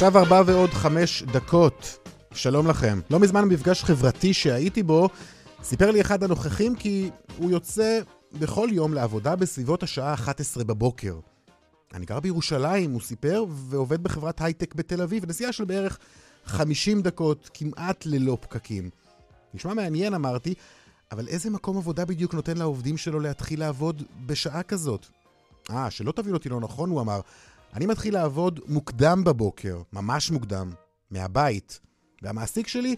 עכשיו ארבע ועוד חמש דקות. שלום לכם. לא מזמן במפגש חברתי שהייתי בו, סיפר לי אחד הנוכחים כי הוא יוצא בכל יום לעבודה בסביבות השעה 11 בבוקר. אני גר בירושלים, הוא סיפר, ועובד בחברת הייטק בתל אביב, נסיעה של בערך 50 דקות, כמעט ללא פקקים. נשמע מעניין, אמרתי, אבל איזה מקום עבודה בדיוק נותן לעובדים שלו להתחיל לעבוד בשעה כזאת? אה, שלא תבין אותי לא נכון, הוא אמר. אני מתחיל לעבוד מוקדם בבוקר, ממש מוקדם, מהבית. והמעסיק שלי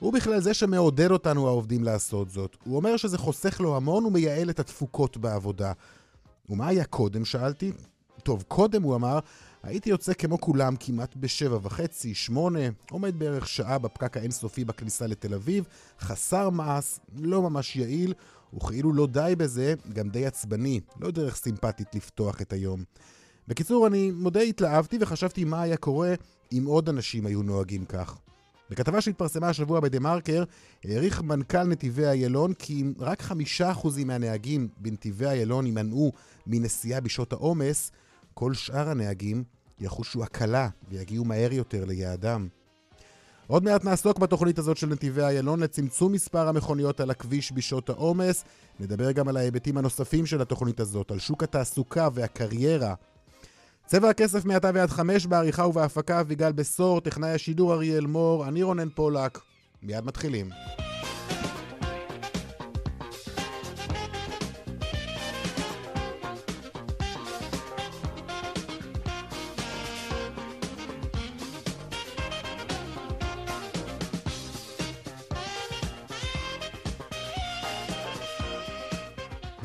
הוא בכלל זה שמעודד אותנו העובדים לעשות זאת. הוא אומר שזה חוסך לו המון ומייעל את התפוקות בעבודה. ומה היה קודם? שאלתי. טוב, קודם הוא אמר, הייתי יוצא כמו כולם כמעט בשבע וחצי, שמונה, עומד בערך שעה בפקק האינסופי בכניסה לתל אביב, חסר מעש, לא ממש יעיל, וכאילו לא די בזה, גם די עצבני, לא דרך סימפטית לפתוח את היום. בקיצור, אני מודה התלהבתי וחשבתי מה היה קורה אם עוד אנשים היו נוהגים כך. בכתבה שהתפרסמה השבוע בדה מרקר, העריך מנכ"ל נתיבי איילון כי אם רק חמישה אחוזים מהנהגים בנתיבי איילון יימנעו מנסיעה בשעות העומס, כל שאר הנהגים יחושו הקלה ויגיעו מהר יותר ליעדם. עוד מעט נעסוק בתוכנית הזאת של נתיבי איילון לצמצום מספר המכוניות על הכביש בשעות העומס. נדבר גם על ההיבטים הנוספים של התוכנית הזאת, על שוק התעסוקה והקריירה צבע הכסף מעתה ועד חמש בעריכה ובהפקה אביגל בשור, טכנאי השידור אריאל מור, אני רונן פולק. מיד מתחילים.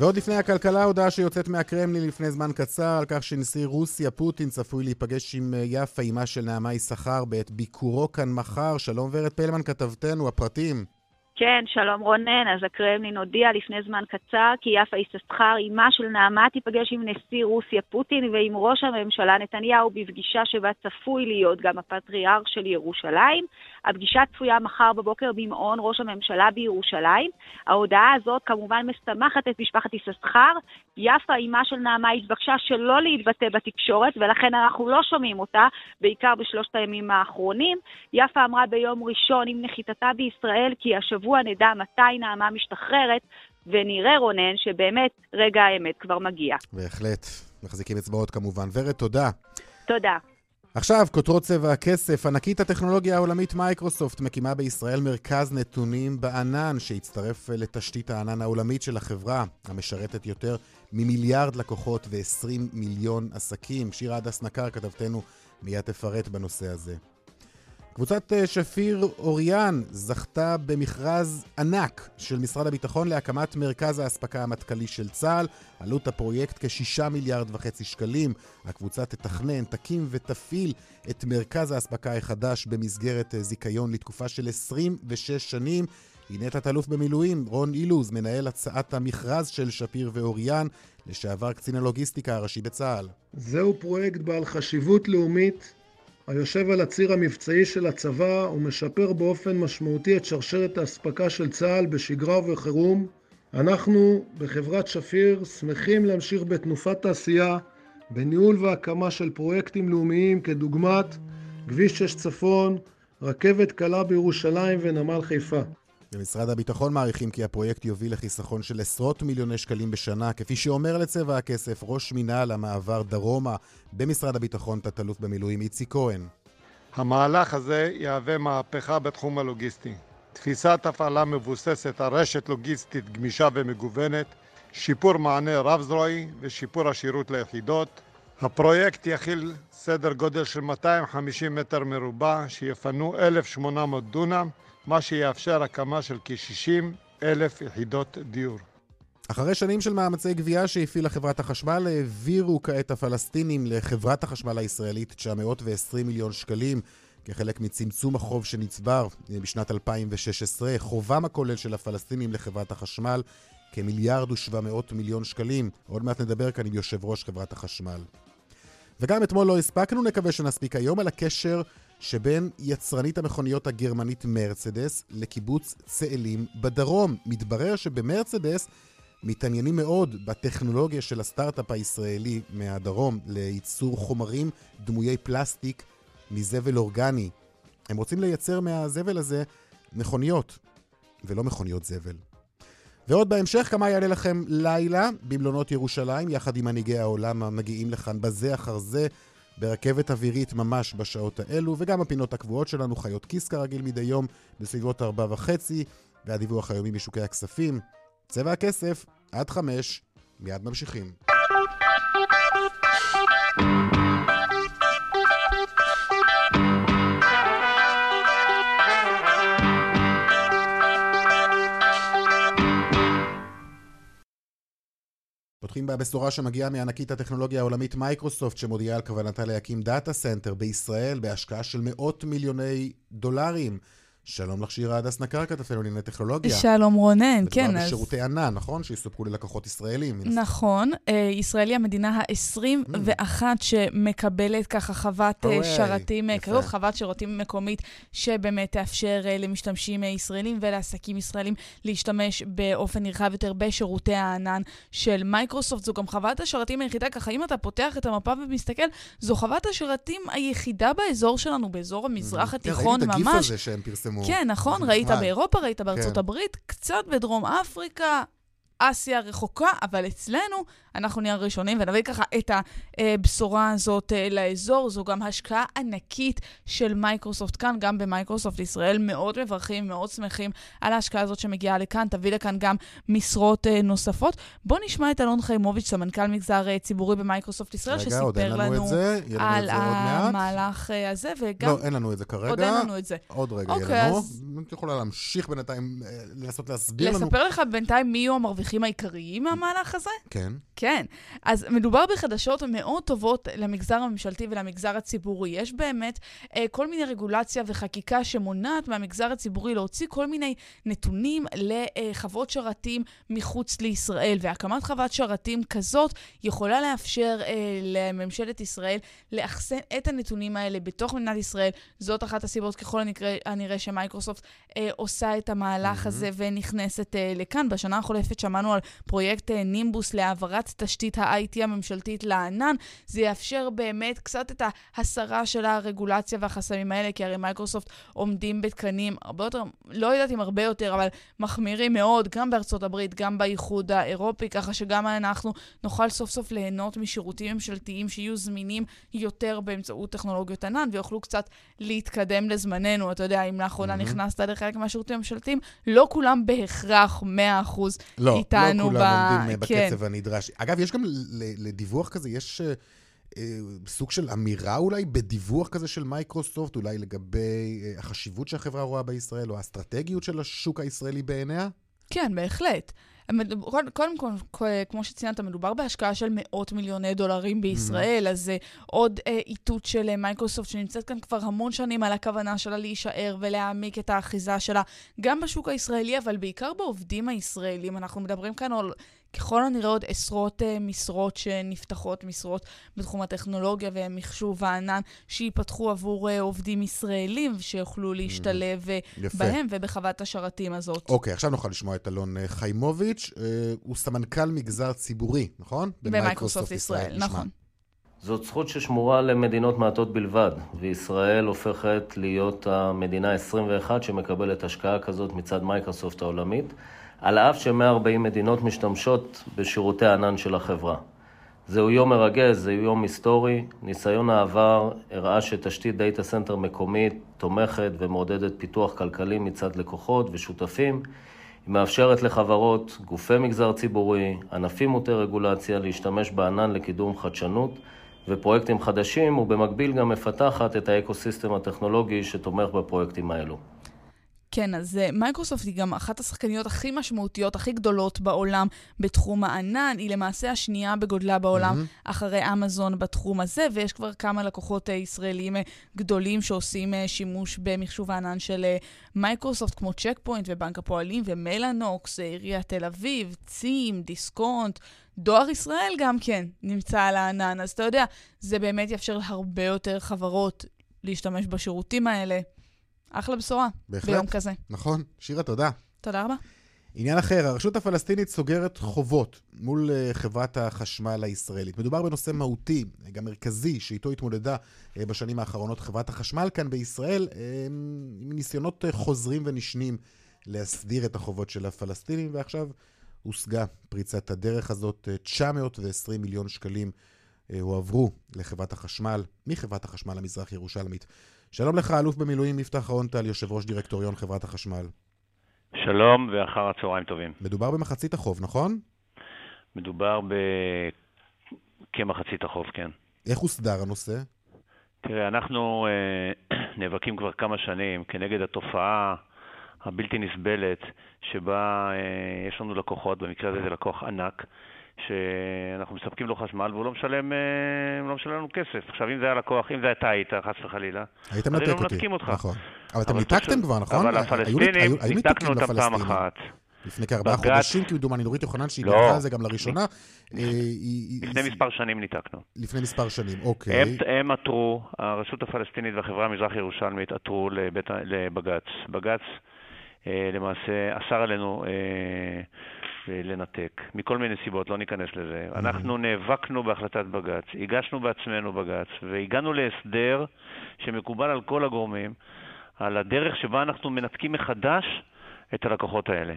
ועוד לפני הכלכלה, הודעה שיוצאת מהקרמלין לפני זמן קצר על כך שנשיא רוסיה פוטין צפוי להיפגש עם אה, יפה, אימה של נעמה יששכר בעת ביקורו כאן מחר. שלום ורד פלמן, כתבתנו, הפרטים. כן, שלום רונן. אז הקרמלין הודיע לפני זמן קצר כי יפה יששכר, אמה של נעמה, תיפגש עם נשיא רוסיה פוטין ועם ראש הממשלה נתניהו בפגישה שבה צפוי להיות גם הפטריארך של ירושלים. הפגישה צפויה מחר בבוקר במעון ראש הממשלה בירושלים. ההודעה הזאת כמובן מסתמכת את משפחת יששכר. יפה, אמה של נעמה, התבקשה שלא להתבטא בתקשורת, ולכן אנחנו לא שומעים אותה, בעיקר בשלושת הימים האחרונים. יפה אמרה ביום ראשון עם נחיתתה בישראל כי השבוע נדע מתי נעמה משתחררת, ונראה, רונן, שבאמת רגע האמת כבר מגיע. בהחלט. מחזיקים אצבעות כמובן. ורד, תודה. תודה. עכשיו, כותרות צבע הכסף. ענקית הטכנולוגיה העולמית מייקרוסופט מקימה בישראל מרכז נתונים בענן שיצטרף לתשתית הענן העולמית של החברה, המשרתת יותר ממיליארד לקוחות ו-20 מיליון עסקים. שירה הדס נקר, כתבתנו, מיד תפרט בנושא הזה. קבוצת אה, שפיר אוריאן זכתה במכרז ענק של משרד הביטחון להקמת מרכז האספקה המטכ"לי של צה"ל. עלות הפרויקט כשישה מיליארד וחצי שקלים. הקבוצה תתכנן, תקים ותפעיל את מרכז האספקה החדש במסגרת אה, זיכיון לתקופה של 26 שנים. הנה תת-אלוף במילואים רון אילוז, מנהל הצעת המכרז של שפיר ואוריאן, לשעבר קצין הלוגיסטיקה הראשי בצה"ל. זהו פרויקט בעל חשיבות לאומית היושב על הציר המבצעי של הצבא ומשפר באופן משמעותי את שרשרת האספקה של צה"ל בשגרה ובחירום. אנחנו בחברת שפיר שמחים להמשיך בתנופת העשייה בניהול והקמה של פרויקטים לאומיים כדוגמת כביש 6 צפון, רכבת קלה בירושלים ונמל חיפה. במשרד הביטחון מעריכים כי הפרויקט יוביל לחיסכון של עשרות מיליוני שקלים בשנה, כפי שאומר לצבע הכסף ראש מינהל המעבר דרומה במשרד הביטחון, תת-אלוף במילואים איציק כהן. המהלך הזה יהווה מהפכה בתחום הלוגיסטי. תפיסת הפעלה מבוססת על רשת לוגיסטית גמישה ומגוונת, שיפור מענה רב-זרועי ושיפור השירות ליחידות. הפרויקט יכיל סדר גודל של 250 מטר מרובע שיפנו 1,800 דונם מה שיאפשר הקמה של כ-60 אלף יחידות דיור. אחרי שנים של מאמצי גבייה שהפעילה חברת החשמל, העבירו כעת הפלסטינים לחברת החשמל הישראלית 920 מיליון שקלים כחלק מצמצום החוב שנצבר בשנת 2016. חובם הכולל של הפלסטינים לחברת החשמל כמיליארד ושבע מאות מיליון שקלים. עוד מעט נדבר כאן עם יושב ראש חברת החשמל. וגם אתמול לא הספקנו, נקווה שנספיק היום, על הקשר שבין יצרנית המכוניות הגרמנית מרצדס לקיבוץ צאלים בדרום. מתברר שבמרצדס מתעניינים מאוד בטכנולוגיה של הסטארט-אפ הישראלי מהדרום לייצור חומרים דמויי פלסטיק מזבל אורגני. הם רוצים לייצר מהזבל הזה מכוניות, ולא מכוניות זבל. ועוד בהמשך, כמה יעלה לכם לילה במלונות ירושלים, יחד עם מנהיגי העולם המגיעים לכאן בזה אחר זה, ברכבת אווירית ממש בשעות האלו, וגם הפינות הקבועות שלנו, חיות כיס כרגיל מדי יום, בסביבות ארבע וחצי, והדיווח היומי משוקי הכספים. צבע הכסף, עד חמש, מיד ממשיכים. פותחים בבשורה שמגיעה מענקית הטכנולוגיה העולמית מייקרוסופט שמודיעה על כוונתה להקים data center בישראל בהשקעה של מאות מיליוני דולרים. שלום לך שירה הדס נקר, כתבתנו לענייני טכנולוגיה. שלום רונן, כן. מדובר בשירותי ענן, נכון? שיסופקו ללקוחות ישראלים. נכון. אה, ישראל היא המדינה ה-21 שמקבלת ככה חוות אה, שרתים כזאת, חוות שירותים מקומית, שבאמת תאפשר למשתמשים ישראלים ולעסקים ישראלים להשתמש באופן נרחב יותר בשירותי הענן של מייקרוסופט. זו גם חוות השרתים היחידה, ככה אם אתה פותח את המפה ומסתכל, זו חוות השרתים היחידה באזור שלנו, באזור המזרח התיכון ממש. כן, ראיתי את הגיף הזה שהם פרסמו. כן, נכון, ראית באירופה, ראית בארצות כן. הברית, קצת בדרום אפריקה, אסיה רחוקה, אבל אצלנו אנחנו נהיה הראשונים ונביא ככה את הבשורה הזאת אה, לאזור. זו גם השקעה ענקית של מייקרוסופט כאן, גם במייקרוסופט ישראל. מאוד מברכים, מאוד שמחים על ההשקעה הזאת שמגיעה לכאן, תביא לכאן גם משרות אה, נוספות. בואו נשמע את אלון חיימוביץ', סמנכ"ל מגזר אה, ציבורי במייקרוסופט ישראל, רגע, שסיפר לנו, על המהלך הזה, וגם... לא, אין לנו את זה כרגע. עוד אין לנו את זה. עוד רגע אוקיי, יהיה לנו. אז... את יכולה להמשיך בינתיים, לנסות להסביר לנו. לספר לך בינתיים מי יהיו המרוויחים העיקריים מהמהלך הזה? כן. כן. אז מדובר בחדשות מאוד טובות למגזר הממשלתי ולמגזר הציבורי. יש באמת אה, כל מיני רגולציה וחקיקה שמונעת מהמגזר הציבורי להוציא כל מיני נתונים לחוות שרתים מחוץ לישראל, והקמת חוות שרתים כזאת יכולה לאפשר אה, לממשלת ישראל לאחסן את הנתונים האלה בתוך מדינת ישראל. זאת אחת הסיבות ככל הנראה, הנראה שמייקרוסופט אה, עושה את המהלך mm-hmm. הזה ונכנסת אה, לכאן. בשנה החולפת שמענו על פרויקט אה, נימבוס להעברת תשתית ה-IT הממשלתית לענן. זה יאפשר באמת קצת את ההסרה של הרגולציה והחסמים האלה, כי הרי מייקרוסופט עומדים בתקנים הרבה יותר, לא יודעת אם הרבה יותר, אבל מחמירים מאוד, גם בארצות הברית, גם באיחוד האירופי, ככה שגם אנחנו נוכל סוף סוף ליהנות משירותים ממשלתיים שיהיו זמינים יותר באמצעות טכנולוגיות ענן, ויוכלו קצת להתקדם לזמננו. אתה יודע, אם לאחרונה mm-hmm. נכנסת לחלק מהשירותים הממשלתיים, לא כולם בהכרח 100% לא, איתנו. לא, לא כולם ב... עומדים כן. בקצב הנדרש. אגב, יש גם לדיווח כזה, יש אה, אה, סוג של אמירה אולי בדיווח כזה של מייקרוסופט, אולי לגבי אה, החשיבות שהחברה רואה בישראל, או האסטרטגיות של השוק הישראלי בעיניה? כן, בהחלט. קודם כל, כמו שציינת, מדובר בהשקעה של מאות מיליוני דולרים בישראל, mm-hmm. אז זה עוד אה, איתות של מייקרוסופט שנמצאת כאן כבר המון שנים על הכוונה שלה להישאר ולהעמיק את האחיזה שלה, גם בשוק הישראלי, אבל בעיקר בעובדים הישראלים. אנחנו מדברים כאן על ככל הנראה עוד עשרות uh, משרות שנפתחות, משרות בתחום הטכנולוגיה ומחשוב הענן, שייפתחו עבור uh, עובדים ישראלים שיוכלו להשתלב uh, בהם ובחוות השרתים הזאת. אוקיי, עכשיו נוכל לשמוע את אלון חיימוביץ', הוא סמנכ"ל מגזר ציבורי, נכון? במייקרוסופט ישראל, ישראל נכון. זאת זכות ששמורה למדינות מעטות בלבד, וישראל הופכת להיות המדינה ה-21 שמקבלת השקעה כזאת מצד מייקרוסופט העולמית. על אף ש-140 מדינות משתמשות בשירותי הענן של החברה. זהו יום מרגש, זהו יום היסטורי. ניסיון העבר הראה שתשתית data center מקומית תומכת ומעודדת פיתוח כלכלי מצד לקוחות ושותפים. היא מאפשרת לחברות, גופי מגזר ציבורי, ענפים מוטי רגולציה להשתמש בענן לקידום חדשנות ופרויקטים חדשים, ובמקביל גם מפתחת את האקוסיסטם הטכנולוגי שתומך בפרויקטים האלו. כן, אז אה, מייקרוסופט היא גם אחת השחקניות הכי משמעותיות, הכי גדולות בעולם בתחום הענן. היא למעשה השנייה בגודלה בעולם mm-hmm. אחרי אמזון בתחום הזה, ויש כבר כמה לקוחות אה, ישראלים אה, גדולים שעושים שימוש במחשוב הענן של מייקרוסופט, כמו צ'ק פוינט ובנק הפועלים ומלאנוקס, עיריית תל אביב, צים, דיסקונט. דואר ישראל גם כן נמצא על הענן, אז אתה יודע, זה באמת יאפשר להרבה יותר חברות להשתמש בשירותים האלה. אחלה בשורה. בהחלט. ביום כזה. נכון. שירה, תודה. תודה רבה. עניין אחר, הרשות הפלסטינית סוגרת חובות מול אה, חברת החשמל הישראלית. מדובר בנושא מהותי, גם מרכזי, שאיתו התמודדה אה, בשנים האחרונות חברת החשמל כאן בישראל, אה, עם ניסיונות חוזרים ונשנים להסדיר את החובות של הפלסטינים, ועכשיו הושגה פריצת הדרך הזאת. 920 מיליון שקלים הועברו לחברת החשמל, מחברת החשמל המזרח ירושלמית. שלום לך, אלוף במילואים יפתח רונטל, יושב ראש דירקטוריון חברת החשמל. שלום ואחר הצהריים טובים. מדובר במחצית החוב, נכון? מדובר ב... כמחצית החוב, כן. איך הוסדר הנושא? תראה, אנחנו אה, נאבקים כבר כמה שנים כנגד התופעה הבלתי נסבלת שבה אה, יש לנו לקוחות, במקרה הזה זה לקוח ענק, שאנחנו מספקים לו חשמל והוא לא משלם, אה, לא משלם לנו כסף. עכשיו, אם זה היה לקוח, אם זה הייתה היית, חס וחלילה, היית מנתק אותי. מנתקים אותך. נכון. אבל אתם ניתקתם כבר, נכון? אבל הפלסטינים, ניתקנו אותם פעם אחת. לפני כארבעה חודשים, כמדומני, נורית יוחנן, שהיא שהתנגדה על זה גם לראשונה. אה, לפני מספר שנים ניתקנו. לפני מספר שנים, אוקיי. הם עתרו, הרשות הפלסטינית והחברה המזרח-ירושלמית עתרו לבג"ץ. בג"ץ אה, למעשה אסר עלינו לנתק, מכל מיני סיבות, לא ניכנס לזה. אנחנו נאבקנו בהחלטת בג"ץ, הגשנו בעצמנו בג"ץ, והגענו להסדר שמקובל על כל הגורמים, על הדרך שבה אנחנו מנתקים מחדש את הלקוחות האלה.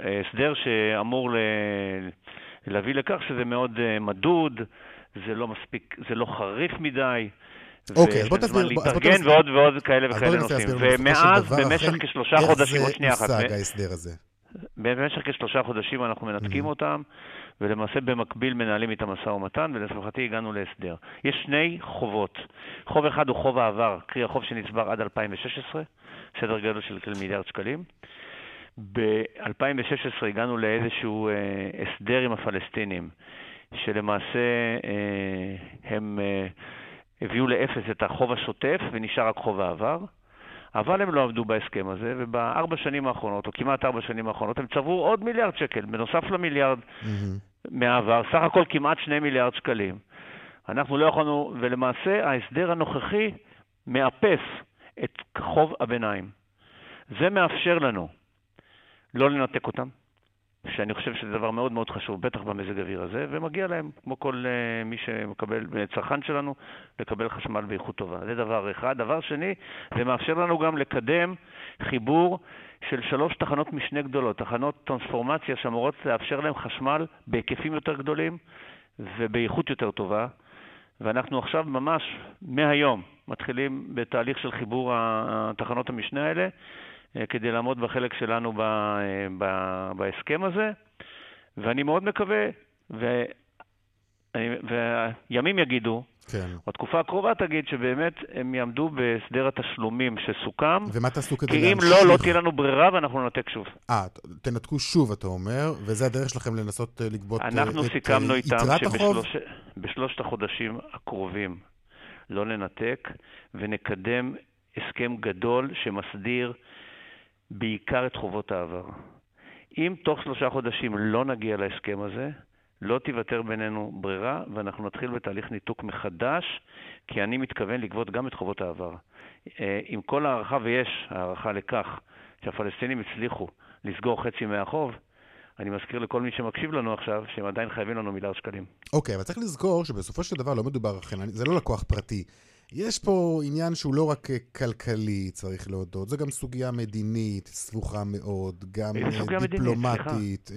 הסדר שאמור ל... להביא לכך שזה מאוד אה, מדוד, זה לא מספיק, זה לא חריף מדי. אוקיי, אז בוא תסביר. להתארגן ועוד ועוד כאלה וכאלה נושאים. ומאז, במשך כשלושה חודשים, עוד שנייה אחת. איך זה הושג ההסדר הזה? במשך כשלושה חודשים אנחנו מנתקים mm-hmm. אותם, ולמעשה במקביל מנהלים איתם משא ומתן, ולשמחתי הגענו להסדר. יש שני חובות. חוב אחד הוא חוב העבר, קרי החוב שנצבר עד 2016, סדר גודל של מיליארד שקלים. ב-2016 הגענו לאיזשהו אה, הסדר עם הפלסטינים, שלמעשה אה, הם אה, הביאו לאפס את החוב השוטף ונשאר רק חוב העבר. אבל הם לא עבדו בהסכם הזה, ובארבע שנים האחרונות, או כמעט ארבע שנים האחרונות, הם צברו עוד מיליארד שקל, בנוסף למיליארד mm-hmm. מהעבר, סך הכל כמעט שני מיליארד שקלים. אנחנו לא יכולנו, ולמעשה ההסדר הנוכחי מאפס את חוב הביניים. זה מאפשר לנו לא לנתק אותם, שאני חושב שזה דבר מאוד מאוד חשוב, בטח במזג האוויר הזה, ומגיע להם, כמו כל uh, מי שמקבל, צרכן שלנו, לקבל חשמל באיכות טובה. זה דבר אחד. דבר שני, זה מאפשר לנו גם לקדם חיבור של שלוש תחנות משנה גדולות, תחנות טרנספורמציה שאמורות לאפשר להם חשמל בהיקפים יותר גדולים ובאיכות יותר טובה. ואנחנו עכשיו ממש, מהיום, מתחילים בתהליך של חיבור התחנות המשנה האלה. אה, כדי לעמוד בחלק שלנו ב, אה, ב, בהסכם הזה, ואני מאוד מקווה, ו, וימים יגידו, כן. התקופה הקרובה תגיד שבאמת הם יעמדו בהסדר התשלומים שסוכם. ומה תעשו כדי להמשיך? כי אם לא, לא תהיה לנו ברירה ואנחנו ננתק שוב. אה, תנתקו שוב, אתה אומר, וזה הדרך שלכם לנסות אה, לגבות את יתרת החוב? אנחנו סיכמנו איתם שבשלושת החודשים הקרובים לא ננתק, ונקדם הסכם גדול שמסדיר בעיקר את חובות העבר. אם תוך שלושה חודשים לא נגיע להסכם הזה, לא תיוותר בינינו ברירה, ואנחנו נתחיל בתהליך ניתוק מחדש, כי אני מתכוון לגבות גם את חובות העבר. אה, עם כל הערכה, ויש הערכה לכך, שהפלסטינים הצליחו לסגור חצי מהחוב, אני מזכיר לכל מי שמקשיב לנו עכשיו, שהם עדיין חייבים לנו מיליארד שקלים. אוקיי, okay, אבל צריך לזכור שבסופו של דבר לא מדובר, זה לא לקוח פרטי. יש פה עניין שהוא לא רק כלכלי, צריך להודות, זו גם סוגיה מדינית, סבוכה מאוד, גם דיפלומטית. מדינית,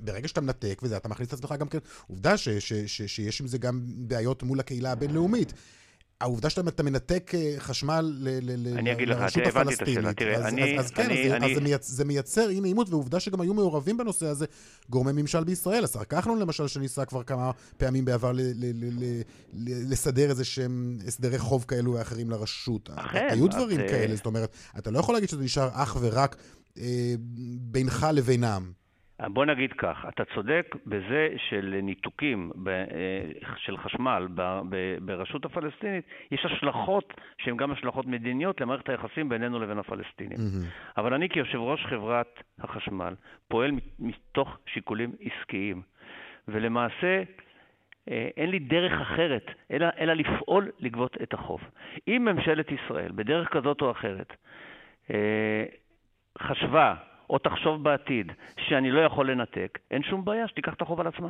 ברגע שאתה מנתק וזה, אתה מכניס את עצמך גם כן, עובדה ש, ש, ש, שיש עם זה גם בעיות מול הקהילה הבינלאומית. העובדה שאתה מנתק אה, חשמל. תראה, אני... אז כן, זה מייצר אי נעימות, ועובדה שגם היו מעורבים בנושא הזה גורמי ממשל בישראל. השר כחלון למשל, שניסה כבר כמה פעמים בעבר לסדר איזה שהם הסדרי חוב כאלו ואחרים לרשות. היו דברים כאלה, זאת אומרת, אתה לא יכול להגיד שזה נשאר אך ורק בינך לבינם. בוא נגיד כך, אתה צודק בזה של ניתוקים אה, של חשמל ברשות הפלסטינית, יש השלכות שהן גם השלכות מדיניות למערכת היחסים בינינו לבין הפלסטינים. Mm-hmm. אבל אני כיושב ראש חברת החשמל פועל מתוך שיקולים עסקיים, ולמעשה אה, אין לי דרך אחרת אלא, אלא לפעול לגבות את החוב. אם ממשלת ישראל, בדרך כזאת או אחרת, אה, חשבה או תחשוב בעתיד שאני לא יכול לנתק, אין שום בעיה שתיקח את החוב על עצמה.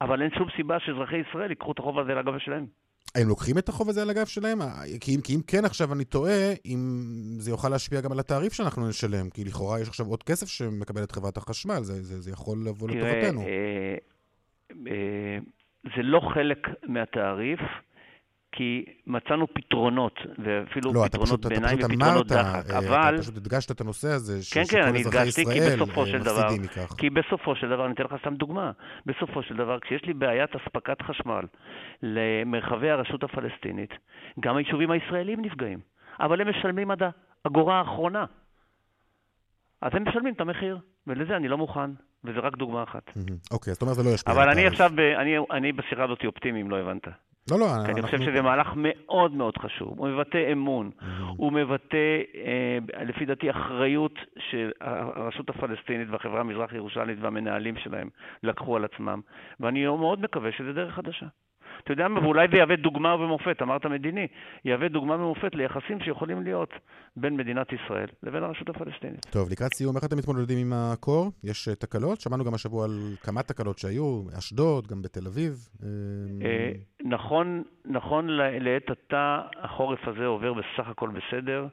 אבל אין שום סיבה שאזרחי ישראל ייקחו את החוב הזה על הגב שלהם. הם לוקחים את החוב הזה על הגב שלהם? כי אם, כי אם כן, עכשיו אני טועה, אם זה יוכל להשפיע גם על התעריף שאנחנו נשלם, כי לכאורה יש עכשיו עוד כסף שמקבלת חברת החשמל, זה, זה, זה יכול לבוא לטובתנו. אה, אה, זה לא חלק מהתעריף. כי מצאנו פתרונות, ואפילו לא, פתרונות ביניים ופתרונות דחק, אה, אבל... אתה פשוט הדגשת את הנושא הזה, כן, כן, אני הדגשתי, כי בסופו של דבר, כי בסופו של דבר, אני אתן לך סתם דוגמה, בסופו של דבר, כשיש לי בעיית אספקת חשמל למרחבי הרשות הפלסטינית, גם היישובים הישראלים נפגעים, אבל הם משלמים עד האגורה האחרונה. אז הם משלמים את המחיר, ולזה אני לא מוכן, וזה רק דוגמה אחת. אוקיי, זאת אומרת זה לא ישפיע. אבל אני עכשיו, אני בשיחה הזאת אופטימי, אם לא הבנת. לא, לא, אנחנו... אני חושב שזה מהלך מאוד מאוד חשוב. הוא מבטא אמון, הוא מבטא, אה, לפי דעתי, אחריות שהרשות הפלסטינית והחברה המזרח-ירושלמית והמנהלים שלהם לקחו על עצמם, ואני מאוד מקווה שזה דרך חדשה. אתה יודע מה, ואולי זה יהווה דוגמה ומופת, אמרת מדיני, יהווה דוגמה ומופת ליחסים שיכולים להיות בין מדינת ישראל לבין הרשות הפלסטינית. טוב, לקראת סיום, איך אתם מתמודדים עם הקור? יש אה, תקלות? שמענו גם השבוע על כמה תקלות שהיו, אשדוד, גם בתל אביב. אה, אה, נכון, נכון לעת עתה, החורף הזה עובר בסך הכל בסדר.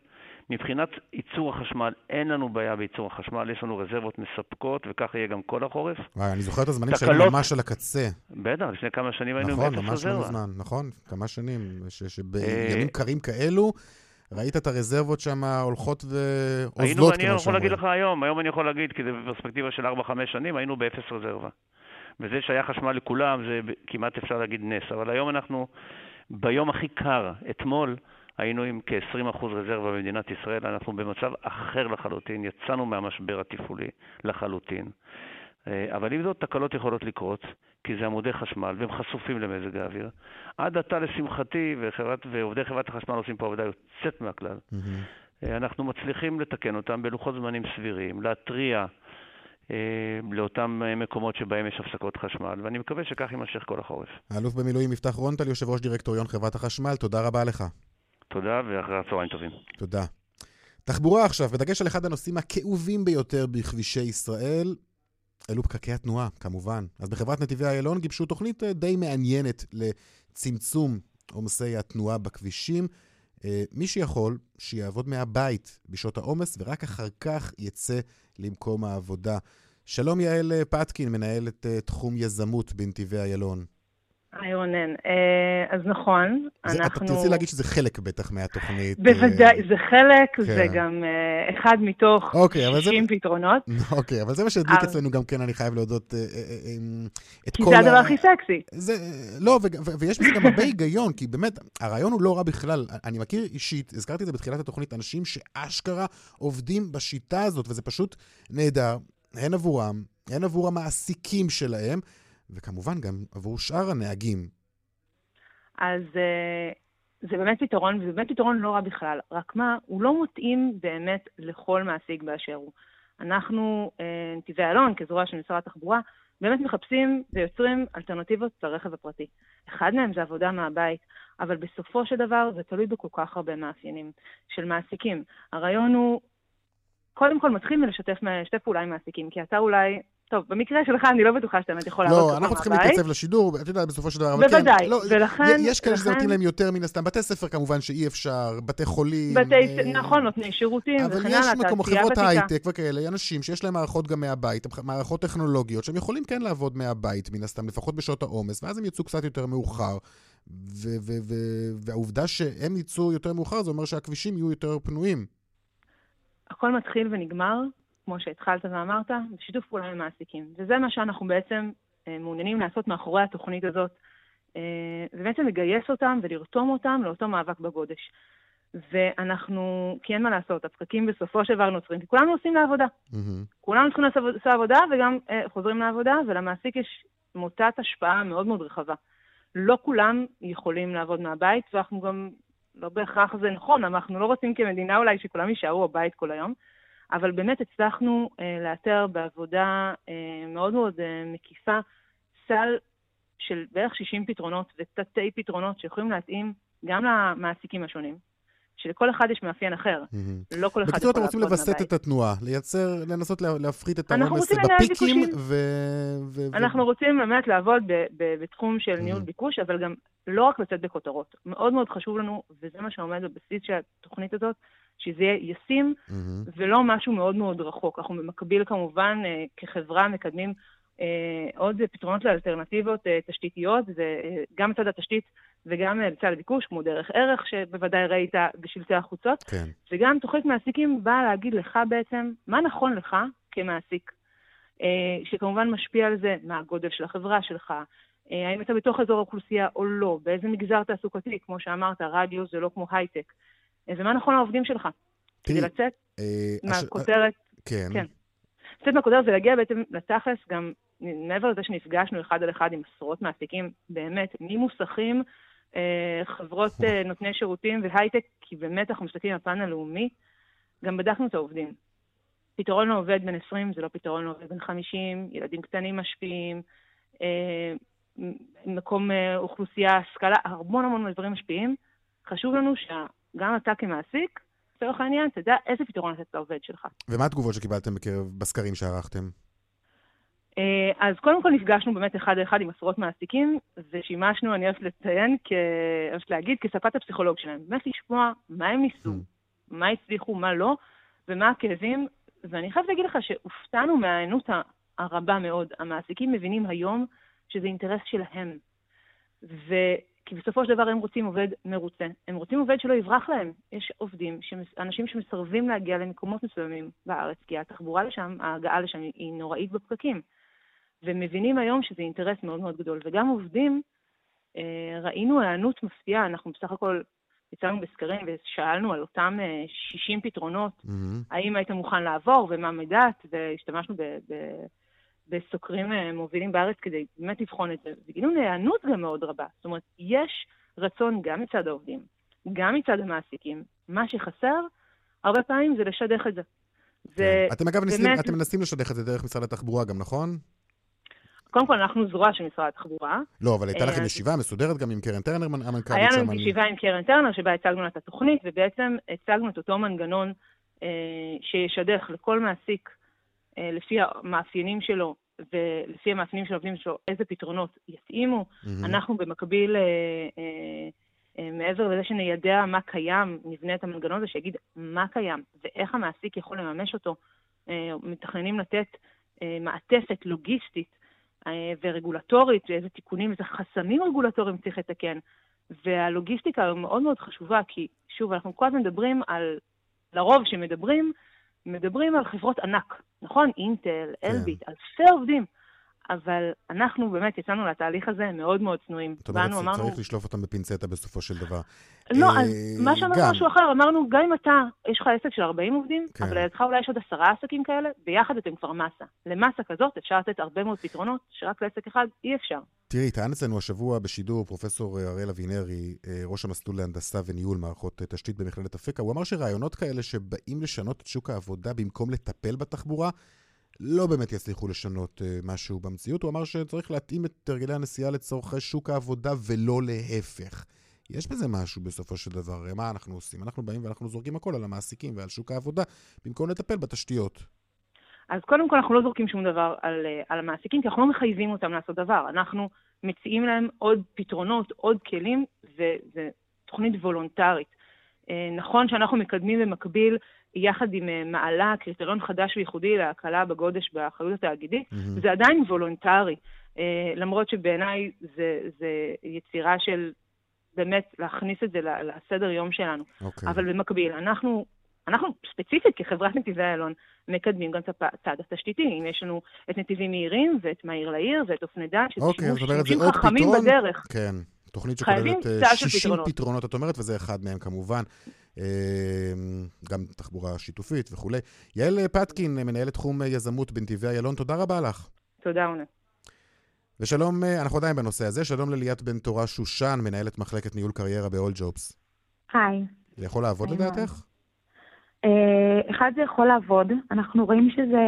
מבחינת ייצור החשמל, אין לנו בעיה בייצור החשמל, יש לנו רזרבות מספקות, וכך יהיה גם כל החורף. וואי, אני זוכר את הזמנים תקלות... שהיינו ממש על הקצה. בטח, לפני כמה שנים היינו נכון, עם אפס רזרבה. נכון, ממש לא מזמן, נכון, כמה שנים. שבימים קרים כאלו... ראית את הרזרבות שם הולכות ואוזלות, כמו שאומרים. אני יכול להגיד לך היום, היום אני יכול להגיד, כי זה בפרספקטיבה של 4-5 שנים, היינו באפס רזרבה. וזה שהיה חשמל לכולם, זה כמעט אפשר להגיד נס. אבל היום אנחנו, ביום הכי קר, אתמול, היינו עם כ-20% רזרבה במדינת ישראל, אנחנו במצב אחר לחלוטין, יצאנו מהמשבר התפעולי לחלוטין. אה, אבל עם זאת, תקלות יכולות לקרות, כי זה עמודי חשמל, והם חשופים למזג האוויר. עד עתה, לשמחתי, וחברת, ועובדי חברת החשמל עושים פה עבודה יוצאת מהכלל. Mm-hmm. אנחנו מצליחים לתקן אותם בלוחות זמנים סבירים, להתריע אה, לאותם מקומות שבהם יש הפסקות חשמל, ואני מקווה שכך יימשך כל החורף. האלוף במילואים יפתח רונטל, יושב ראש דירקטוריון חברת החשמל, תודה רבה לך. תודה, ואחרי הצהריים טובים. תודה. תחבורה עכשיו, בדגש על אחד הנושאים הכאובים ביותר בכבישי ישראל, אלו פקקי התנועה, כמובן. אז בחברת נתיבי איילון גיבשו תוכנית אה, די מעניינת לצמצום עומסי התנועה בכבישים. אה, מי שיכול, שיעבוד מהבית בשעות העומס, ורק אחר כך יצא למקום העבודה. שלום יעל פטקין, מנהלת אה, תחום יזמות בנתיבי איילון. היי רונן. אה, אז נכון, זה, אנחנו... אתה תרצי להגיד שזה חלק בטח מהתוכנית. בוודאי, זה חלק, כן. זה גם uh, אחד מתוך אוקיי, 60 זה... פתרונות. אוקיי, אבל זה מה שהדליק אבל... אצלנו גם כן, אני חייב להודות את כל ה... כי זה הדבר הכי סקסי. זה, לא, ו- ו- ויש בזה גם הרבה היגיון, כי באמת, הרעיון הוא לא רע בכלל. אני מכיר אישית, הזכרתי את זה בתחילת התוכנית, אנשים שאשכרה עובדים בשיטה הזאת, וזה פשוט נהדר, הן עבורם, הן עבור המעסיקים שלהם. וכמובן גם עבור שאר הנהגים. אז אה, זה באמת פתרון, וזה באמת פתרון לא רע בכלל. רק מה, הוא לא מתאים באמת לכל מעסיק באשר הוא. אנחנו, אה, נתיבי אלון, כזרוע של משרד התחבורה, באמת מחפשים ויוצרים אלטרנטיבות לרכב הפרטי. אחד מהם זה עבודה מהבית, אבל בסופו של דבר זה תלוי בכל כך הרבה מאפיינים של מעסיקים. הרעיון הוא, קודם כל מתחיל מלשתף פעולה עם מעסיקים, כי אתה אולי טוב, במקרה שלך אני לא בטוחה שאתה באמת יכול לעבוד לא, אנחנו צריכים להתייצב לשידור, את יודעת, בסופו של דבר, אבל כן. בוודאי, לא, ולכן... יש כאלה שזה מתאים להם יותר מן הסתם, בתי ספר כמובן שאי אפשר, בתי חולים. בתי, אה... נכון, נותני שירותים וכן הלאה, תעשייה ותיקה. אבל יש חברות הייטק וכאלה, אנשים שיש להם מערכות גם מהבית, מערכות טכנולוגיות, שהם יכולים כן לעבוד מהבית מן הסתם, לפחות בשעות העומס, ואז הם יצאו קצת יותר מאוחר. ו- ו- ו- והעובדה שהם יצאו יותר מאוחר, זה אומר שהכבישים יהיו יותר פנויים. הכל מתחיל ונגמר, כמו שהתחלת ואמרת, בשיתוף פעולה עם מעסיקים. וזה מה שאנחנו בעצם אה, מעוניינים לעשות מאחורי התוכנית הזאת, אה, ובעצם לגייס אותם ולרתום אותם לאותו מאבק בגודש. ואנחנו, כי אין מה לעשות, הפקקים בסופו של דבר נוצרים, כי כולנו עושים לעבודה. מהמם. כולנו צריכים לעשות עבודה וגם אה, חוזרים לעבודה, ולמעסיק יש מוטת השפעה מאוד מאוד רחבה. לא כולם יכולים לעבוד מהבית, ואנחנו גם, לא בהכרח זה נכון, אנחנו לא רוצים כמדינה אולי שכולם יישארו בבית כל היום, אבל באמת הצלחנו אה, לאתר בעבודה אה, מאוד מאוד אה, מקיפה סל של בערך 60 פתרונות ותתי פתרונות שיכולים להתאים גם למעסיקים השונים, שלכל אחד יש מאפיין אחר. מהמם. לא כל אחד בקיצור, אתם רוצים לווסת. את התנועה, לייצר, לנסות לה- להפחית את העומס בפיקים. ו... ו- אנחנו רוצים באמת לעבוד ב- ב- בתחום של ניהול Mhm. ביקוש, אבל גם לא רק לצאת בכותרות. מאוד מאוד חשוב לנו, וזה מה שעומד בבסיס של התוכנית הזאת, שזה יהיה ישים מהמם. ולא משהו מאוד מאוד רחוק. אנחנו במקביל כמובן אה, כחברה מקדמים אה, עוד פתרונות לאלטרנטיבות אה, תשתיתיות, זה אה, גם מצד התשתית וגם אה, בצד הביקוש, כמו דרך ערך, שבוודאי ראית בשלטי החוצות. כן. וגם תוכנית מעסיקים באה להגיד לך בעצם מה נכון לך כמעסיק, אה, שכמובן משפיע על זה מה הגודל של החברה שלך, אה, האם אתה בתוך אזור האוכלוסייה או לא, באיזה מגזר תעסוקתי, כמו שאמרת, רדיו זה לא כמו הייטק, ומה נכון לעובדים שלך. כדי לצאת אה, מהכותרת, כן. כן. לצאת מהכותרת זה להגיע בעצם לתכלס, גם מעבר לזה שנפגשנו אחד על אחד עם עשרות מעסיקים, באמת, ממוסכים, אה, חברות אה, נותני שירותים והייטק, כי באמת אנחנו מסתכלים על הפן הלאומי, גם בדקנו את העובדים. פתרון לעובד בן 20 זה לא פתרון לעובד בן 50, ילדים קטנים משפיעים, אה, מקום אה, אוכלוסייה, השכלה, המון המון דברים משפיעים. חשוב לנו שגם אתה כמעסיק, לצורך העניין, תדע איזה פתרון לתת לעובד שלך. ומה התגובות שקיבלתם בקרב, בסקרים שערכתם? אה, אז קודם כל נפגשנו באמת אחד לאחד עם עשרות מעסיקים, ושימשנו, אני אוהבת לציין, כ... אוהבת להגיד, כספת הפסיכולוג שלהם. באמת לשמוע מה הם ניסו, מה הצליחו, מה לא, ומה הכאבים. ואני חייבת להגיד לך שהופתענו מההיענות הרבה מאוד. המעסיקים מבינים היום שזה אינטרס שלהם. ו... כי בסופו של דבר הם רוצים עובד מרוצה. הם רוצים עובד שלא יברח להם. יש עובדים, שמס... אנשים שמסרבים להגיע למקומות מסוימים בארץ, כי התחבורה לשם, ההגעה לשם היא- נוראית בפקקים. ומבינים היום שזה אינטרס מאוד מאוד גדול. וגם עובדים, אה, ראינו היענות מפתיעה, אנחנו בסך הכל יצאנו בסקרים ושאלנו על אותם אה, 60 פתרונות, מהמם. האם היית מוכן לעבור ומה מידת, והשתמשנו ב, ב, בסוקרים אה, מובילים בארץ כדי באמת לבחון את זה. וגילינו היענות גם מאוד רבה. זאת אומרת, יש רצון גם מצד העובדים, גם מצד המעסיקים. מה שחסר, הרבה פעמים זה לשדך את זה. זה כן. אתם אגב ניסים, באמת- אתם מנסים לשדך את זה דרך משרד התחבורה גם, נכון? קודם כל, אנחנו זרוע של משרד התחבורה. לא, אבל הייתה אה, לכם אז- ישיבה מסודרת גם עם קרן טרנר, המנכ"לית היה שם. לנו אני- ישיבה עם קרן טרנר, שבה הצגנו לה את התוכנית, ובעצם הצגנו את אותו מנגנון אה, שישדך לכל מעסיק, אה, לפי המאפיינים שלו ולפי המאפיינים של העובדים שלו, איזה פתרונות יתאימו. מהמם. אנחנו במקביל, אה, אה, אה, מעבר לזה שניידע מה קיים, נבנה את המנגנון הזה שיגיד מה קיים ואיך המעסיק יכול לממש אותו. אה, מתכננים לתת אה, מעטפת לוגיסטית אה, ורגולטורית, ואיזה תיקונים, איזה חסמים רגולטוריים צריך לתקן. והלוגיסטיקה היא מאוד מאוד חשובה, כי שוב, אנחנו כל הזמן מדברים על, לרוב שמדברים, מדברים על חברות ענק, נכון? אינטל, אלביט, אלפי עובדים. אבל אנחנו באמת יצאנו לתהליך הזה מאוד מאוד צנועים. זאת אומרת, באנו, אמרנו, צריך לשלוף אותם בפינצטה בסופו של דבר. לא, אה, אז מה שאמרנו גם. משהו אחר, אמרנו, גם אם אתה, יש לך עסק של 40 עובדים, כן. אבל לידך אולי יש עוד עשרה עסקים כאלה, ביחד אתם כבר מסה. למסה כזאת אפשר לתת הרבה מאוד פתרונות, שרק לעסק אחד אי אפשר. תראי, טען אצלנו השבוע בשידור פרופסור אראל אבינרי, אה, ראש המסלול להנדסה וניהול מערכות אה, תשתית במכללת אפקה, הוא אמר שרעיונות כאלה שבאים לשנות את שוק העבודה במקום לטפל בתחבורה, לא באמת יצליחו לשנות אה, משהו במציאות. הוא אמר שצריך להתאים את הרגלי הנסיעה לצורכי שוק העבודה ולא להפך. יש בזה משהו בסופו של דבר. מה אנחנו עושים? אנחנו באים ואנחנו זורקים הכל על המעסיקים ועל שוק העבודה, במקום לטפל בתשתיות. אז קודם כל אנחנו לא זורקים שום דבר על, אה, על המעסיקים, כי אנחנו לא מחייבים אותם לעשות דבר. אנחנו מציעים להם עוד פתרונות, עוד כלים, וזו תוכנית וולונטרית. אה, נכון שאנחנו מקדמים במקביל, יחד עם אה, מעלה, קריטריון חדש וייחודי להקלה בגודש באחריות התאגידית, מהמם. זה עדיין וולונטרי, אה, למרות שבעיניי זה, זה יצירה של באמת להכניס את זה לסדר יום שלנו. אוקיי. אבל במקביל, אנחנו, אנחנו ספציפית כחברת נתיבי איילון, מקדמים גם את הצד התשתיתי. אם יש לנו את נתיבים מהירים ואת מהיר לעיר ואת אופני דן, שזה אוקיי, אומרת, זה שימושים חכמים פתרון. בדרך. כן, תוכנית שכוללת אה, סל של 60 פתרונות. פתרונות, את אומרת, וזה אחד מהם כמובן. אה, גם תחבורה שיתופית וכולי. יעל פטקין, מנהלת תחום יזמות בנתיבי איילון, תודה רבה לך. תודה, רונן. ושלום, אה, אנחנו עדיין בנושא הזה, שלום לליאת בן תורה שושן, מנהלת מחלקת ניהול קריירה ב-all jobs. היי. זה יכול לעבוד היי, לדעתך? אה, אחד, זה יכול לעבוד. אנחנו רואים שזה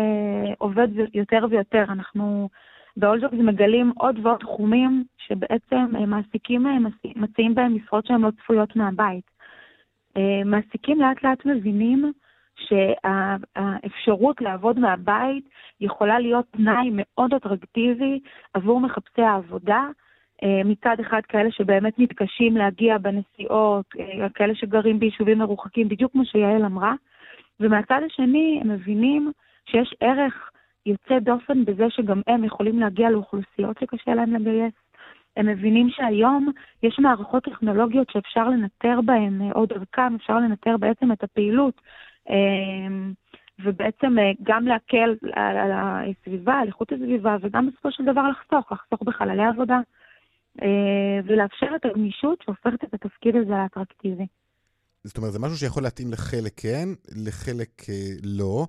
עובד יותר ויותר. אנחנו באולג'ובס מגלים עוד ועוד תחומים שבעצם אה, מעסיקים מציע- מציעים בהם משרות שהן לא צפויות מהבית. אה, מעסיקים לאט לאט מבינים שהאפשרות לעבוד מהבית יכולה להיות תנאי מאוד אטרקטיבי עבור מחפשי העבודה. אה, מצד אחד כאלה שבאמת מתקשים להגיע בנסיעות, אה, כאלה שגרים ביישובים מרוחקים, בדיוק כמו שיעל אמרה, ומהצד השני הם מבינים שיש ערך יוצא דופן בזה שגם הם יכולים להגיע לאוכלוסיות שקשה להם לגייס. הם מבינים שהיום יש מערכות טכנולוגיות שאפשר לנטר בהן, אה, או דרכם אפשר לנטר בעצם את הפעילות, אה, ובעצם אה, גם להקל על הסביבה, על איכות הסביבה, וגם בסופו של דבר לחסוך, לחסוך בחללי עבודה. אה, ולאפשר את הגמישות שהופכת את התפקיד הזה לאטרקטיבי. זאת אומרת, זה משהו שיכול להתאים לחלק כן, לחלק לא,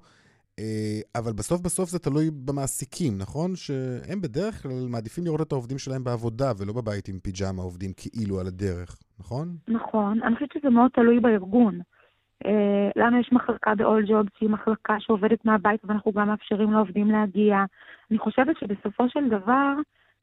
אבל בסוף בסוף זה תלוי במעסיקים, נכון? שהם בדרך כלל מעדיפים לראות את העובדים שלהם בעבודה ולא בבית עם פיג'מה עובדים כאילו על הדרך, נכון? נכון, אני חושבת שזה מאוד תלוי בארגון. אה, לנו יש מחלקה ב-all jobs שהיא מחלקה שעובדת מהבית ואנחנו גם מאפשרים לעובדים להגיע. אני חושבת שבסופו של דבר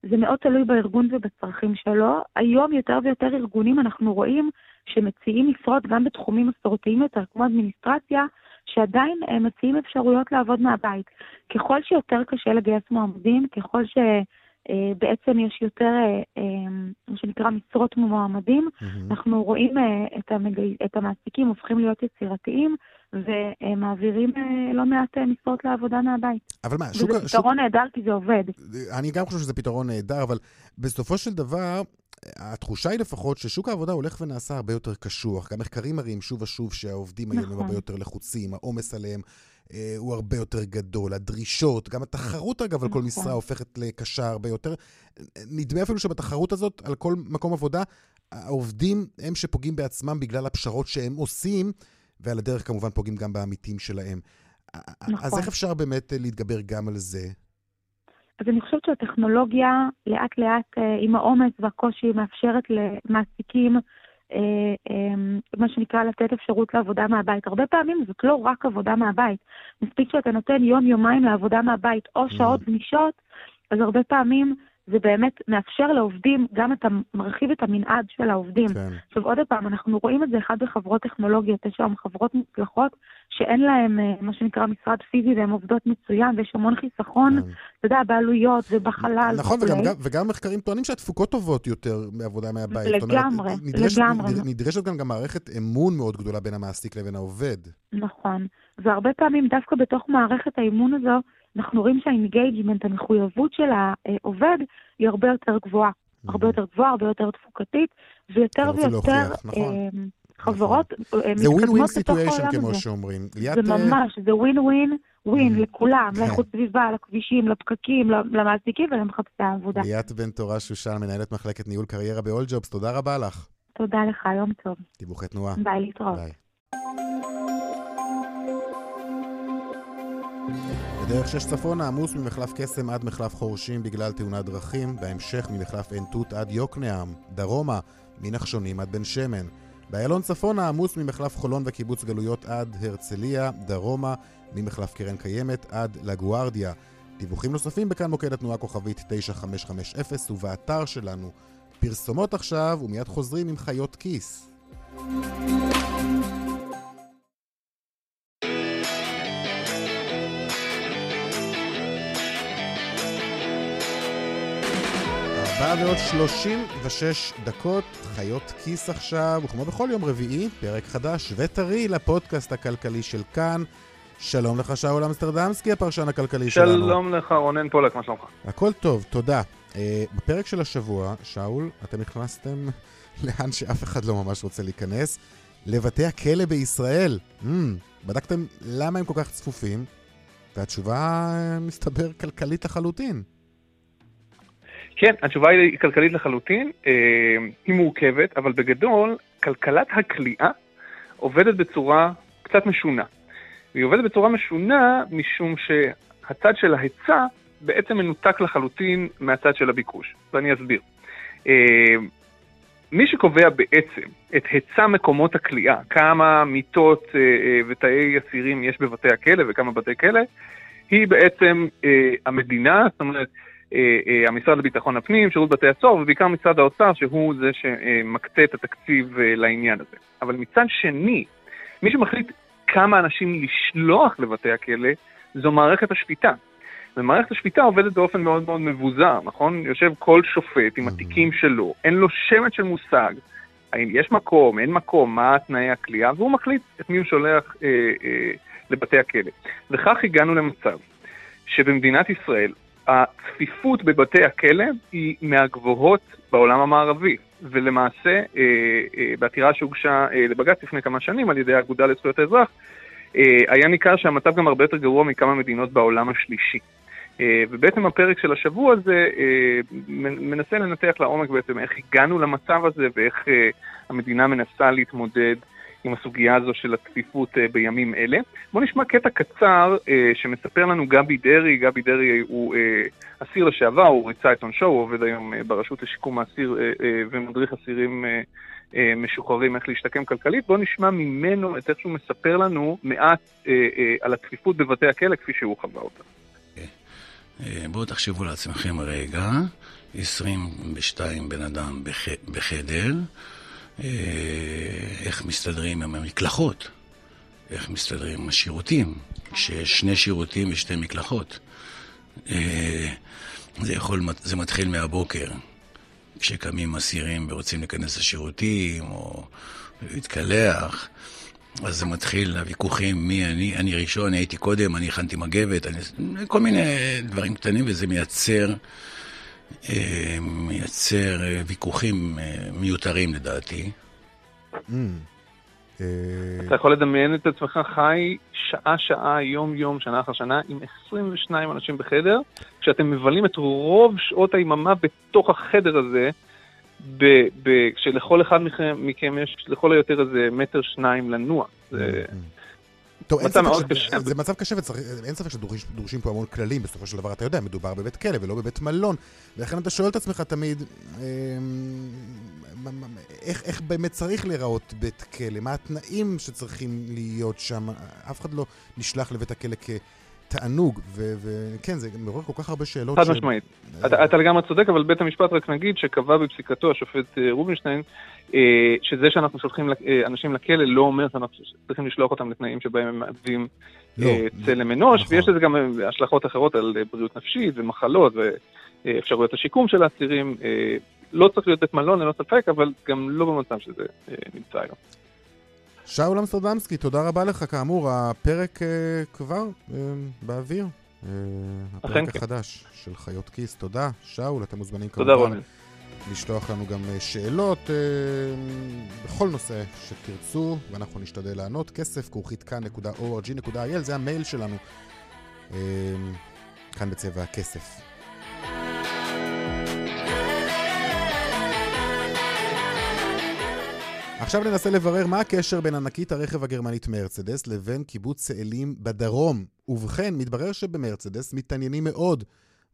זה מאוד תלוי בארגון ובצרכים שלו. היום יותר ויותר ארגונים אנחנו רואים שמציעים משרות גם בתחומים מסורתיים יותר, כמו אדמיניסטרציה, שעדיין אה, מציעים אפשרויות לעבוד מהבית. ככל שיותר קשה לגייס מועמדים, ככל שבעצם יש יותר, אה, אה, מה שנקרא, משרות מועמדים, אנחנו רואים אה, את, המגי... את המעסיקים הופכים להיות יצירתיים ומעבירים אה, לא מעט אה, משרות לעבודה מהבית. אבל מה, שוק... וזה פתרון נהדר כי זה עובד. אני גם חושב שזה פתרון נהדר, אבל בסופו של דבר, התחושה היא לפחות ששוק העבודה הולך ונעשה הרבה יותר קשוח. גם מחקרים מראים שוב ושוב שהעובדים היום הם נכון. הרבה יותר לחוצים, העומס עליהם אה, הוא הרבה יותר גדול, הדרישות, גם התחרות אגב על כל נכון. משרה הופכת לקשה הרבה יותר. נדמה אפילו שבתחרות הזאת, על כל מקום עבודה, העובדים הם שפוגעים בעצמם בגלל הפשרות שהם עושים, ועל הדרך כמובן פוגעים גם בעמיתים שלהם. אז נכון. איך אפשר באמת להתגבר גם על זה? אז אני חושבת שהטכנולוגיה לאט לאט אה, עם העומס והקושי מאפשרת למעסיקים אה, אה, מה שנקרא לתת אפשרות לעבודה מהבית. הרבה פעמים זאת לא רק עבודה מהבית. מספיק שאתה נותן יום-יומיים לעבודה מהבית או שעות גמישות, אז הרבה פעמים זה באמת מאפשר לעובדים, גם אתה מרחיב את המנעד של העובדים. כן. עכשיו עוד פעם, אנחנו רואים את זה אחד בחברות טכנולוגיות, יש היום חברות מוצלחות שאין להן אה, מה שנקרא משרד פיזי והן עובדות מצוין ויש המון חיסכון, אתה יודע, בעלויות ובחלל נכון, וגם, וכולי. גם, וגם מחקרים טוענים שהתפוקות טובות יותר מעבודה מהבית. לגמרי, אומרת, נדרשת, לגמרי. נד- נדרשת כאן גם מערכת אמון מאוד גדולה בין המעסיק לבין העובד. נכון. והרבה פעמים דווקא בתוך מערכת האימון הזו, אנחנו רואים שה engagement, המחויבות של העובד, היא הרבה יותר גבוהה. הרבה יותר גבוהה, הרבה יותר תפוקתית, ויותר ויותר להוכיח, נכון. אה, חברות אה, זה win win מתקדמות situation, העולם כמו הזה. שאומרים. ליאת, זה ממש, זה ווין ווין ווין לכולם, כן. לאיכות סביבה, לכבישים, לפקקים, למעסיקים ולמחפשי העבודה. ליאת בן תורה שושן, מנהלת מחלקת ניהול קריירה ב-all jobs, תודה רבה לך. תודה לך, יום טוב. דיווחי תנועה. ביי, להתראות. ביי. בדרך שש צפונה עמוס ממחלף קסם עד מחלף חורשים בגלל תאונת דרכים, בהמשך ממחלף עין תות עד יוקנעם, דרומה, מנחשונים עד בן שמן. באיילון צפונה עמוס ממחלף חולון וקיבוץ גלויות עד הרצליה, דרומה, ממחלף קרן קיימת עד לגוארדיה. דיווחים נוספים בכאן מוקד התנועה כוכבית 9550 ובאתר שלנו. פרסומות עכשיו ומיד חוזרים עם חיות כיס. ארבעה ועוד 36 דקות, חיות כיס עכשיו, וכמו בכל יום רביעי, פרק חדש וטרי לפודקאסט הכלכלי של כאן. שלום לך, שאול אמסטרדמסקי, הפרשן הכלכלי שלנו. שלום לך, רונן פולק, מה שלומך? הכל טוב, תודה. אה, בפרק של השבוע, שאול, אתם נכנסתם לאן שאף אחד לא ממש רוצה להיכנס, לבתי הכלא בישראל. Mm, בדקתם למה הם כל כך צפופים, והתשובה, מסתבר, כלכלית לחלוטין. כן, התשובה היא כלכלית לחלוטין, אה, היא מורכבת, אבל בגדול, כלכלת הכליאה עובדת בצורה קצת משונה. והיא עובדת בצורה משונה משום שהצד של ההיצע בעצם מנותק לחלוטין מהצד של הביקוש, ואני אסביר. אה, מי שקובע בעצם את היצע מקומות הכליאה, כמה מיטות אה, ותאי אסירים יש בבתי הכלא וכמה בתי כלא, היא בעצם המדינה, זאת אומרת, המשרד לביטחון הפנים, שירות בתי הסוהר ובעיקר משרד האוצר שהוא זה שמקצה את התקציב אה, לעניין הזה. אבל מצד שני, מי שמחליט כמה אנשים לשלוח לבתי הכלא זו מערכת השפיטה. ומערכת השפיטה עובדת באופן מאוד מאוד מבוזר, נכון? יושב כל שופט עם התיקים שלו, אין לו שמץ של מושג האם יש מקום, אין מקום, מה תנאי הכלייה, והוא מחליט את מי הוא שולח אה, אה, לבתי הכלא. וכך הגענו למצב שבמדינת ישראל הצפיפות בבתי הכלא היא מהגבוהות בעולם המערבי, ולמעשה אה, אה, בעתירה שהוגשה אה, לבג"ץ לפני כמה שנים על ידי האגודה לזכויות האזרח, היה ניכר שהמצב גם הרבה יותר גרוע מכמה מדינות בעולם השלישי. ובעצם הפרק של השבוע הזה מנסה לנתח לעומק בעצם איך הגענו למצב הזה ואיך המדינה מנסה להתמודד עם הסוגיה הזו של הצפיפות אה, בימים אלה. בואו נשמע קטע קצר אה, שמספר לנו גבי דרעי, גבי דרעי הוא אה, אסיר לשעבר, הוא ריצה את עונשו, הוא עובד היום ברשות לשיקום האסיר ומדריך אסירים משוחררים איך להשתקם כלכלית. בואו נשמע ממנו את איך שהוא מספר לנו מעט על הצפיפות בבתי הכלא כפי שהוא חווה אותה. בואו תחשבו לעצמכם רגע, 22 בן אדם בחדר, איך מסתדרים עם המקלחות, איך מסתדרים עם השירותים, שיש שני שירותים ושתי מקלחות. אה, זה, יכול, זה מתחיל מהבוקר, כשקמים אסירים ורוצים להיכנס לשירותים או להתקלח. אז זה מתחיל, הוויכוחים, מי אני, אני ראשון, אני הייתי קודם, אני הכנתי מגבת, אני, כל מיני דברים קטנים, וזה מייצר אה, מייצר אה, ויכוחים אה, מיותרים לדעתי. Mm. אתה יכול לדמיין את עצמך חי שעה-שעה, יום-יום, שנה אחר שנה, עם 22 אנשים בחדר, כשאתם מבלים את רוב שעות היממה בתוך החדר הזה, כשלכל אחד מכם, מכם יש לכל היותר איזה מטר שניים לנוע. טוב, אין ספק. זה מצב קשה ואין ספק שדורשים פה המון כללים, בסופו של דבר אתה יודע, מדובר בבית כלא ולא בבית מלון, ולכן אתה שואל את עצמך תמיד, אמ, איך, איך באמת צריך להיראות בית כלא, מה התנאים שצריכים להיות שם, אף אחד לא נשלח לבית הכלא כ... תענוג, וכן, זה מעורר כל כך הרבה שאלות. חד משמעית. אתה לגמרי צודק, אבל בית המשפט רק נגיד שקבע בפסיקתו השופט אה, רובינשטיין, אה, שזה שאנחנו שולחים אה, אנשים לכלא לא אומר שאנחנו צריכים לשלוח אותם לתנאים שבהם הם מעבים לא, צלם אנוש, נכון. ויש לזה גם השלכות אחרות על בריאות נפשית ומחלות ואפשרויות השיקום של האסירים. לא צריך להיות בית מלון, ללא ספק, אבל גם לא במצב שזה נמצא היום. שאול אמסטרדמסקי, תודה רבה לך. כאמור, הפרק uh, כבר uh, באוויר. Uh, הפרק כן. החדש כן. של חיות כיס. תודה. שאול, אתם מוזמנים כמובן רוני. לשלוח לנו גם שאלות uh, בכל נושא שתרצו, ואנחנו נשתדל לענות. כסף, כרוכית כאן.org.il, זה המייל שלנו. Uh, כאן בצבע הכסף. עכשיו ננסה לברר מה הקשר בין ענקית הרכב הגרמנית מרצדס לבין קיבוץ צאלים בדרום. ובכן, מתברר שבמרצדס מתעניינים מאוד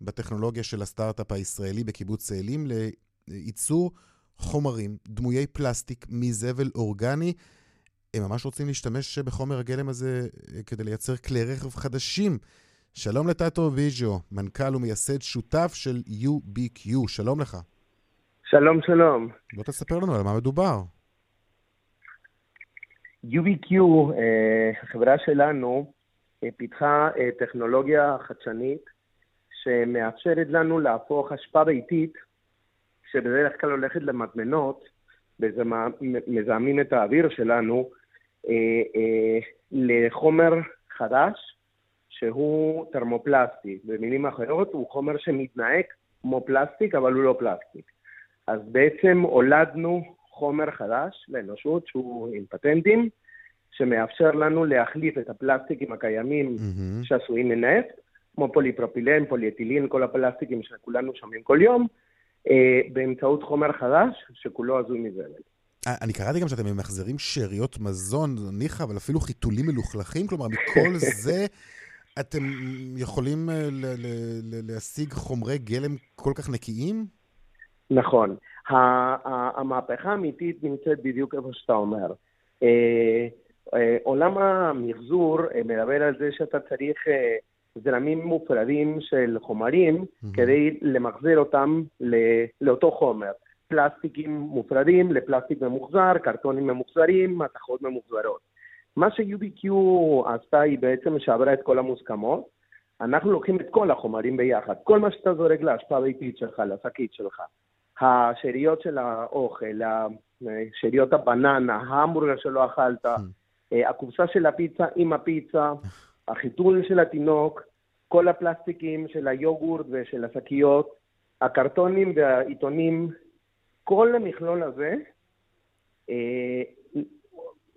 בטכנולוגיה של הסטארט-אפ הישראלי בקיבוץ צאלים לייצור חומרים דמויי פלסטיק מזבל אורגני. הם ממש רוצים להשתמש בחומר הגלם הזה אה, כדי לייצר כלי רכב חדשים. שלום לטאטו ויז'ו, מנכ"ל ומייסד שותף של UBQ, שלום לך. שלום, שלום. בוא תספר לנו על מה מדובר. UBQ, אה, החברה שלנו, אה, פיתחה אה, טכנולוגיה חדשנית שמאפשרת לנו להפוך אשפה ביתית, שבדרך כלל הולכת למטמנות, מזהמים את האוויר שלנו, לחומר חדש שהוא תרמופלסטי. במילים אחרות, הוא חומר שמתנהג כמו פלסטיק, אבל הוא לא פלסטיק. אז בעצם הולדנו חומר חדש לאנושות שהוא עם פטנטים, שמאפשר לנו להחליף את הפלסטיקים הקיימים מהמם. שעשויים מנפט, כמו פוליפרופילן, פוליאטילין, כל הפלסטיקים שכולנו שומעים כל יום, אה, באמצעות חומר חדש שכולו עזוי מזבל. אה, אני קראתי גם שאתם ממחזרים שאריות מזון, ניחא, אבל אפילו חיתולים מלוכלכים, כלומר, מכל זה אתם יכולים אה, ל- ל- ל- להשיג חומרי גלם כל כך נקיים? נכון. המהפכה האמיתית נמצאת בדיוק איפה שאתה אומר. אה, אה, עולם המחזור אה, מדבר על זה שאתה צריך אה, זרמים מופרדים של חומרים כדי למחזר אותם ל- לאותו חומר. פלסטיקים מופרדים לפלסטיק ממוחזר, קרטונים ממוחזרים, מתכות ממוחזרות. מה ש-UBQ עשתה היא בעצם שעברה את כל המוסכמות. אנחנו לוקחים את כל החומרים ביחד, כל מה שאתה זורק לאשפה הביתית שלך, לשקית שלך. השאריות של האוכל, שאריות הבננה, ההמבורגר שלא אכלת, אה, הקופסה של הפיצה עם הפיצה, החיתול של התינוק, כל הפלסטיקים של היוגורט ושל השקיות, הקרטונים והעיתונים, כל המכלול הזה אה,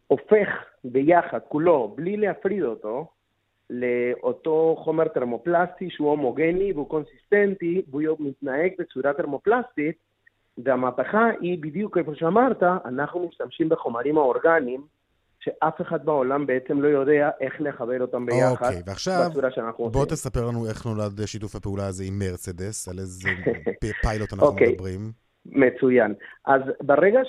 הופך ביחד, כולו, בלי להפריד אותו, לאותו חומר תרמופלסטי שהוא הומוגני והוא קונסיסטנטי והוא מתנהג בצורה תרמופלסטית והמהפכה היא בדיוק איפה שאמרת, אנחנו משתמשים בחומרים האורגניים שאף אחד בעולם בעצם לא יודע איך לחבר אותם ביחד אוקיי, ועכשיו בצורה שאנחנו עושים. בוא תספר לנו איך נולד שיתוף הפעולה הזה עם מרצדס, על איזה פיילוט אנחנו אוקיי. מדברים. מצוין. אז ברגע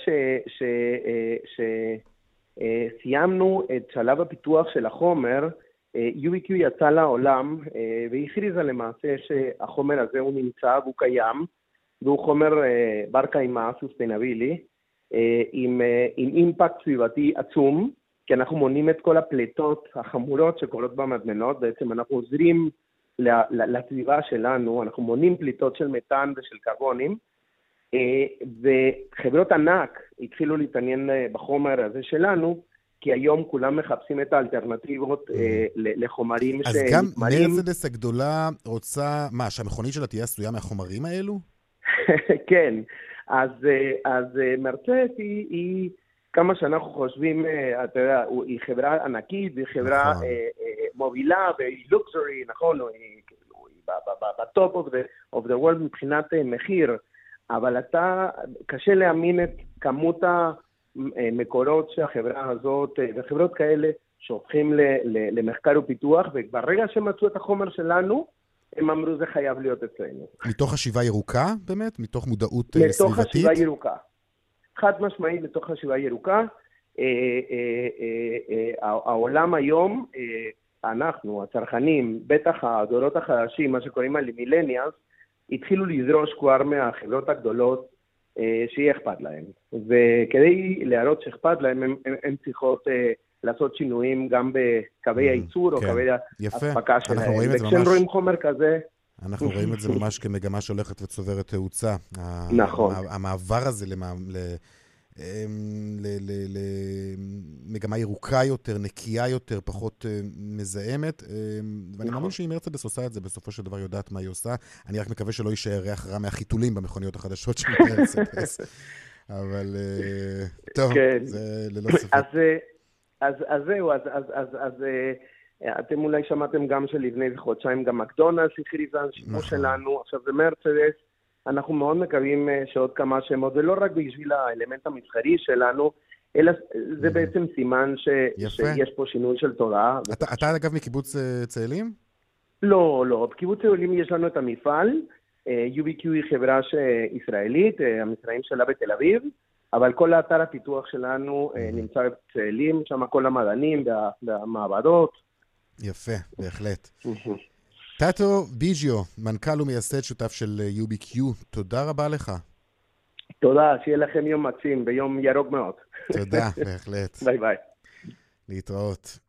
שסיימנו את שלב הפיתוח של החומר, אה, UBQ יצא לעולם אה, והכריזה למעשה שהחומר הזה הוא נמצא והוא קיים, והוא חומר אה, בר קיימא, סוסטיינבילי, אה, עם, אה, עם אימפקט סביבתי עצום, כי אנחנו מונים את כל הפליטות החמורות שקורות במדמנות, בעצם אנחנו עוזרים לסביבה שלנו, אנחנו מונים פליטות של מתאן ושל קרבונים, אה, וחברות ענק התחילו להתעניין אה, בחומר הזה שלנו, כי היום כולם מחפשים את האלטרנטיבות אה, ל- לחומרים אז גם. מרצדס הגדולה רוצה, מה, שהמכונית שלה תהיה עשויה מהחומרים האלו? כן, אז, אה, אז מרצדס היא, היא, כמה שאנחנו חושבים, אה, אתה יודע, היא חברה ענקית, והיא חברה נכון. אה, אה, מובילה, והיא לוקסורי, נכון, היא, כאילו, היא בטופ of the, of the world מבחינת מחיר, אבל אתה, קשה להאמין את כמות המקורות שהחברה הזאת, וחברות כאלה, שהופכים למחקר ופיתוח, וברגע שמצאו את החומר שלנו, הם אמרו זה חייב להיות אצלנו. מתוך חשיבה ירוקה, באמת? מתוך מודעות אה, מתוך סביבתית? חשיבה ירוקה. חד משמעית מתוך חשיבה ירוקה. אה, אה, אה, העולם היום, אנחנו, הצרכנים, בטח הדורות החדשים, מה שקוראים המילניאלס, התחילו לדרוש כבר מהחברות הגדולות שיהיה אכפת להם. וכדי להראות שאכפת להם, הם, הם, הם צריכות לעשות שינויים גם בקווי הייצור או כן. קווי. האספקה שלהם. אנחנו רואים את זה וכשהם רואים חומר כזה, אנחנו רואים את זה ממש כמגמה שהולכת וצוברת תאוצה. נכון. המע- המעבר הזה למע- ל- אמ, למגמה ירוקה יותר, נקייה יותר, פחות אה, מזהמת. אמ, ואני נכון. מאמין שאם מרצדס עושה את זה, בסופו של דבר יודעת מה היא עושה. אני רק מקווה שלא יישאר ריח רע מהחיתולים במכוניות החדשות של מרצדס. אבל אה, טוב, כן. זה ללא ספק. אז, אה, זהו, אז, אתם אולי שמעתם גם שלפני איזה חודשיים גם מקדונלדס הכריזה על שימוש נכון. שלנו, עכשיו זה מרצדס, אנחנו מאוד מקווים אה, שעוד כמה שמות, ולא רק בשביל האלמנט המסחרי שלנו, אלא זה בעצם סימן ש, יפה. שיש פה שינוי של תודעה. אתה, אתה אגב מקיבוץ אה, צאלים? לא, לא, בקיבוץ העולים יש לנו את המפעל, אה, UBQ היא חברה ש- ישראלית, המשרדים שלה בתל אביב, אבל כל האתר הפיתוח שלנו אה, נמצא בצאלים, שם כל המדענים וה- והמעבדות. יפה, בהחלט. טאטו ביג'יו, מנכ"ל ומייסד שותף של אה, UBQ, תודה רבה לך. תודה, שיהיה לכם יום מקסים ביום ירוק מאוד. תודה, בהחלט. ביי ביי. להתראות.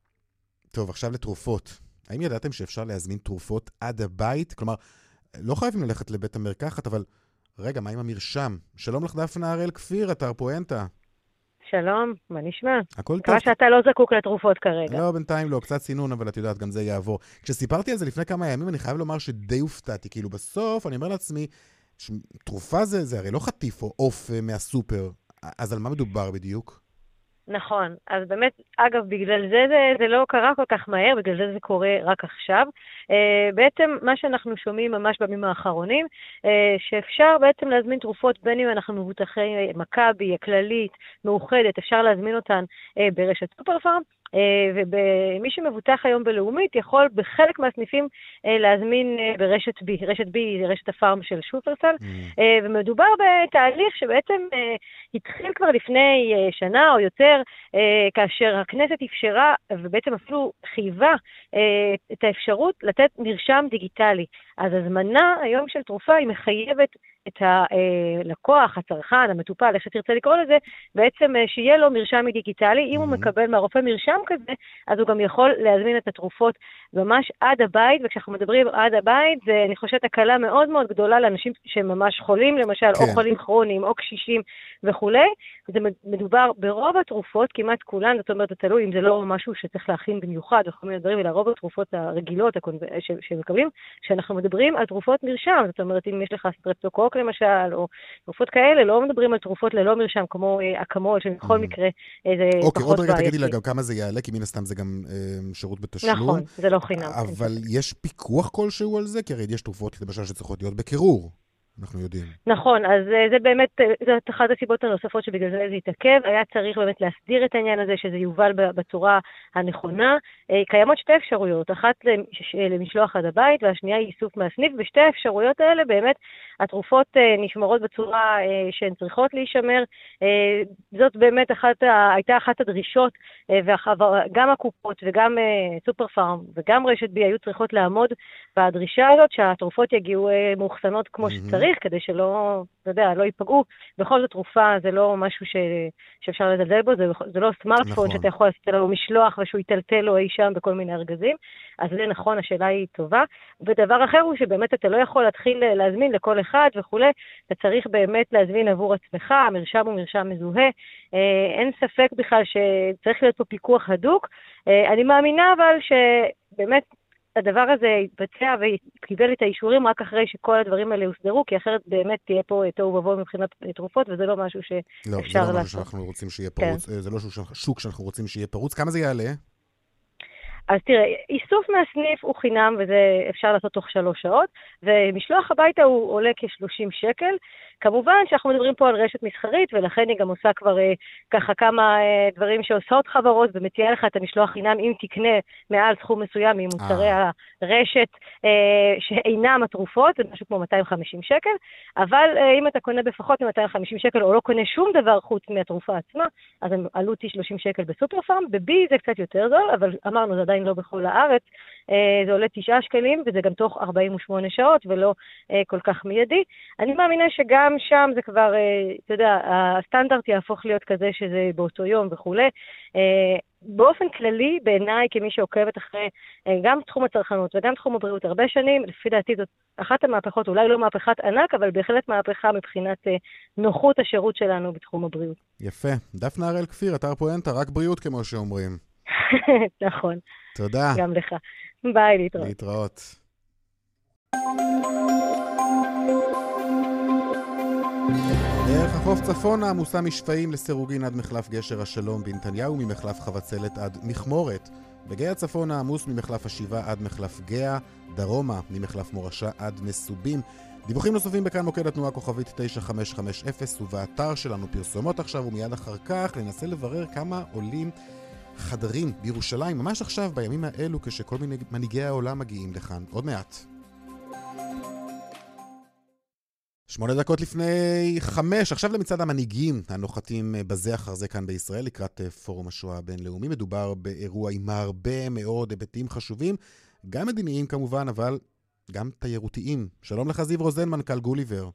טוב, עכשיו לתרופות. האם ידעתם שאפשר להזמין תרופות עד הבית? כלומר, לא חייבים ללכת לבית המרקחת, אבל רגע, מה עם המרשם? שלום לך דפנה הראל כפיר, אתר פואנטה. שלום, מה נשמע? הכל טוב. מקווה שאתה לא זקוק לתרופות כרגע. לא, בינתיים לא, קצת סינון, אבל את יודעת, גם זה יעבור. כשסיפרתי על זה לפני כמה ימים, אני חייב לומר שדי הופתעתי. כאילו, בסוף, אני אומר לעצמי. תרופה זה, זה הרי לא חטיף או עוף אה, מהסופר, אז על מה מדובר בדיוק? נכון. אז באמת, אגב, בגלל זה, זה זה לא קרה כל כך מהר, בגלל זה זה קורה רק עכשיו. Uh, בעצם מה שאנחנו שומעים ממש בימים האחרונים, uh, שאפשר בעצם להזמין תרופות, בין אם אנחנו מבוטחי מכבי, הכללית, מאוחדת, אפשר להזמין אותן uh, ברשת סופרפארם, אה, ומי שמבוטח היום בלאומית יכול בחלק מהסניפים אה, להזמין אה, ברשת B. רשת B היא רשת הפארם של שופרסל, mm. ומדובר בתהליך שבעצם התחיל כבר לפני שנה או יותר, כאשר הכנסת אפשרה ובעצם אפילו חייבה את האפשרות לתת מרשם דיגיטלי. אז הזמנה היום של תרופה היא מחייבת את הלקוח, הצרכן, המטופל, איך שתרצה לקרוא לזה, בעצם שיהיה לו מרשם דיגיטלי. אם הוא. מקבל מהרופא מרשם כזה, אז הוא גם יכול להזמין את התרופות ממש עד הבית, וכשאנחנו מדברים עד הבית, זה, אני חושבת, הקלה מאוד מאוד גדולה לאנשים שממש חולים, למשל, כן. או חולים כרוניים, או קשישים וכולי. זה מדובר ברוב התרופות, כמעט כולן, זאת אומרת, זה תלוי אם זה לא משהו שצריך להכין במיוחד, או כל מיני דברים, אלא רוב התרופות הרגילות שמקבלים, שאנחנו מדברים על תרופות מרשם, זאת אומרת, אם יש לך סטרפטוקוק למשל, או תרופות כאלה, לא מדברים על תרופות ללא מרשם, כמו אה, אקמול, שבכל mm. מקרה אה, זה אוקיי, פחות בעייתי. אוקיי, עוד רגע תגידי לה גם כמה זה יעלה, כי מן הסתם זה גם אה, שירות בתשלום. נכון, זה לא חינם. אבל יש פיקוח כלשהו על זה? כי הרי יש תרופות, למשל, שצריכות להיות בקירור. אנחנו יודעים. נכון, אז אה, זה באמת, אה, זאת אחת הסיבות הנוספות שבגלל זה זה התעכב. היה צריך באמת להסדיר את העניין הזה, שזה יובל בצורה הנכונה. אה, קיימות שתי אפשרויות, אחת למשלוח עד הבית והשנייה היא איסוף מהסניף. בשתי האפשרויות האלה באמת התרופות נשמרות בצורה שהן צריכות להישמר. זאת באמת אחת, הייתה אחת הדרישות, וגם הקופות וגם סופר פארם וגם רשת בי היו צריכות לעמוד בדרישה הזאת שהתרופות יגיעו מאוחסנות כמו שצריך. צריך, כדי שלא, אתה יודע, לא ייפגעו. בכל זאת, תרופה זה לא משהו ש... שאפשר לזלזל בו, זה, זה לא סמארטפון נכון. שאתה יכול לעשות עליו משלוח ושהוא יטלטל לו אי שם בכל מיני ארגזים. אז זה נכון, השאלה היא טובה. ודבר אחר הוא שבאמת אתה לא יכול להתחיל להזמין לכל אחד וכולי, אתה צריך באמת להזמין עבור עצמך, המרשם הוא מרשם מזוהה. אה, אין ספק בכלל שצריך להיות פה פיקוח הדוק. אה, אני מאמינה אבל שבאמת הדבר הזה יתבצע וקיבל את האישורים רק אחרי שכל הדברים האלה יוסדרו, כי אחרת באמת תהיה פה תוהו ובוהו מבחינת תרופות, וזה לא משהו שאפשר לעשות. לא, זה לא משהו שאנחנו רוצים שיהיה פרוץ, כן. זה לא שוק שאנחנו רוצים שיהיה פרוץ. כמה זה יעלה? אז תראה, איסוף מהסניף הוא חינם וזה אפשר לעשות תוך שלוש שעות, ומשלוח הביתה הוא עולה כ-30 שקל. כמובן שאנחנו מדברים פה על רשת מסחרית, ולכן היא גם עושה כבר אה, ככה כמה אה, דברים שעושות חברות, ומציעה לך את המשלוח חינם אם תקנה מעל סכום מסוים ממוצרי אה. הרשת שאינם התרופות, זה משהו כמו 250 שקל, אבל אם אתה קונה בפחות מ-250 שקל, או לא קונה שום דבר חוץ מהתרופה עצמה, אז העלות היא 30 שקל בסופר פארם, בבי זה קצת יותר זול, אבל אמרנו, זה עדיין לא בכל הארץ, זה עולה 9 שקלים, וזה גם תוך 48 שעות, ולא כל כך מיידי. אני מאמינה שגם שם זה כבר, אה, אתה יודע, הסטנדרט יהפוך להיות כזה שזה באותו יום וכולי. באופן כללי, בעיניי, כמי שעוקבת אחרי גם תחום הצרכנות וגם תחום הבריאות הרבה שנים, לפי דעתי זאת אחת המהפכות, אולי לא מהפכת ענק, אבל בהחלט מהפכה מבחינת נוחות השירות שלנו בתחום הבריאות. יפה. דפנה הראל כפיר, אתר פואנטה, רק בריאות כמו שאומרים. נכון. תודה. גם לך. ביי, להתראות. להתראות. דרך החוף צפונה עמוסה משפעים לסירוגין עד מחלף גשר השלום בנתניהו, ממחלף חבצלת עד מכמורת. בגאה צפונה עמוס ממחלף השבעה עד מחלף גאה, דרומה ממחלף מורשה עד מסובים. דיווחים נוספים בכאן מוקד התנועה כוכבית 9550 ובאתר שלנו פרסומות עכשיו ומיד אחר כך ננסה לברר כמה עולים חדרים בירושלים, ממש עכשיו, בימים האלו, כשכל מיני מנהיגי העולם מגיעים לכאן. עוד מעט. שמונה דקות לפני חמש, עכשיו למצעד המנהיגים הנוחתים בזה אחר זה כאן בישראל לקראת אה, פורום השואה הבינלאומי. מדובר באירוע עם הרבה מאוד היבטים חשובים, גם מדיניים כמובן, אבל גם תיירותיים. שלום לך זיו רוזן, מנכ"ל גוליבר.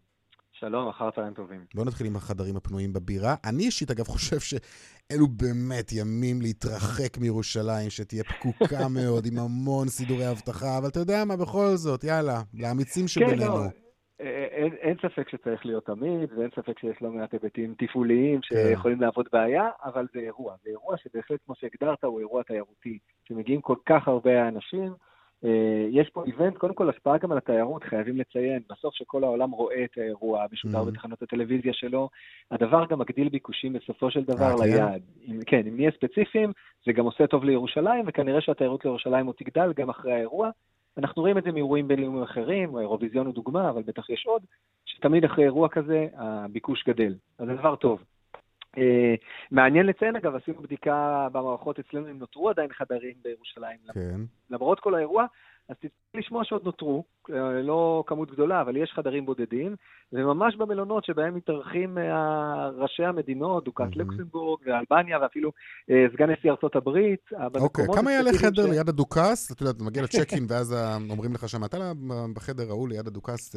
שלום, אחר צהריים טובים. בואו נתחיל עם החדרים הפנויים בבירה. אני אישית, אגב, חושב שאלו באמת ימים להתרחק מירושלים, שתהיה פקוקה מאוד, עם המון סידורי אבטחה, אבל אתה יודע מה, בכל זאת, יאללה, לאמיצים שבינינו. כן, לא. אין, אין ספק שצריך להיות תמיד, ואין ספק שיש לא מעט היבטים תפעוליים כן. שיכולים כן. להוות בעיה, אבל זה אירוע. זה אירוע שבהחלט, כמו שהגדרת, הוא אירוע תיירותי, שמגיעים כל כך הרבה אנשים. אה, יש פה איבנט, קודם כל השפעה גם על התיירות, חייבים לציין, בסוף שכל העולם רואה את האירוע, משודר mm-hmm. בתחנות הטלוויזיה שלו, הדבר גם מגדיל ביקושים בסופו של דבר אה, ליעד. אם, כן, אם נהיה ספציפיים, זה גם עושה טוב לירושלים, וכנראה שהתיירות לירושלים עוד תגדל גם אחרי האירוע. אנחנו רואים את זה מאירועים בינלאומיים אחרים, האירוויזיון הוא דוגמה, אבל בטח יש עוד, שתמיד אחרי אירוע כזה הביקוש גדל. אז זה דבר טוב. Uh, מעניין לציין, אגב, עשינו בדיקה במערכות אצלנו, אם נותרו עדיין חדרים בירושלים. כן. למרות כל האירוע, אז תצטרך לשמוע שעוד נותרו, אה, לא כמות גדולה, אבל יש חדרים בודדים, וממש במלונות שבהם מתארחים אה, ראשי המדינות, דוכת mm-hmm. לקסמבורג ואלבניה, ואפילו אה, סגן נשיא ארצות הברית. אוקיי, okay, כמה יעלה חדר ש... ליד הדוכס? אתה יודע, אתה מגיע לצ'ק-אין, ואז אומרים לך שם, אתה בחדר ההוא ליד הדוכס,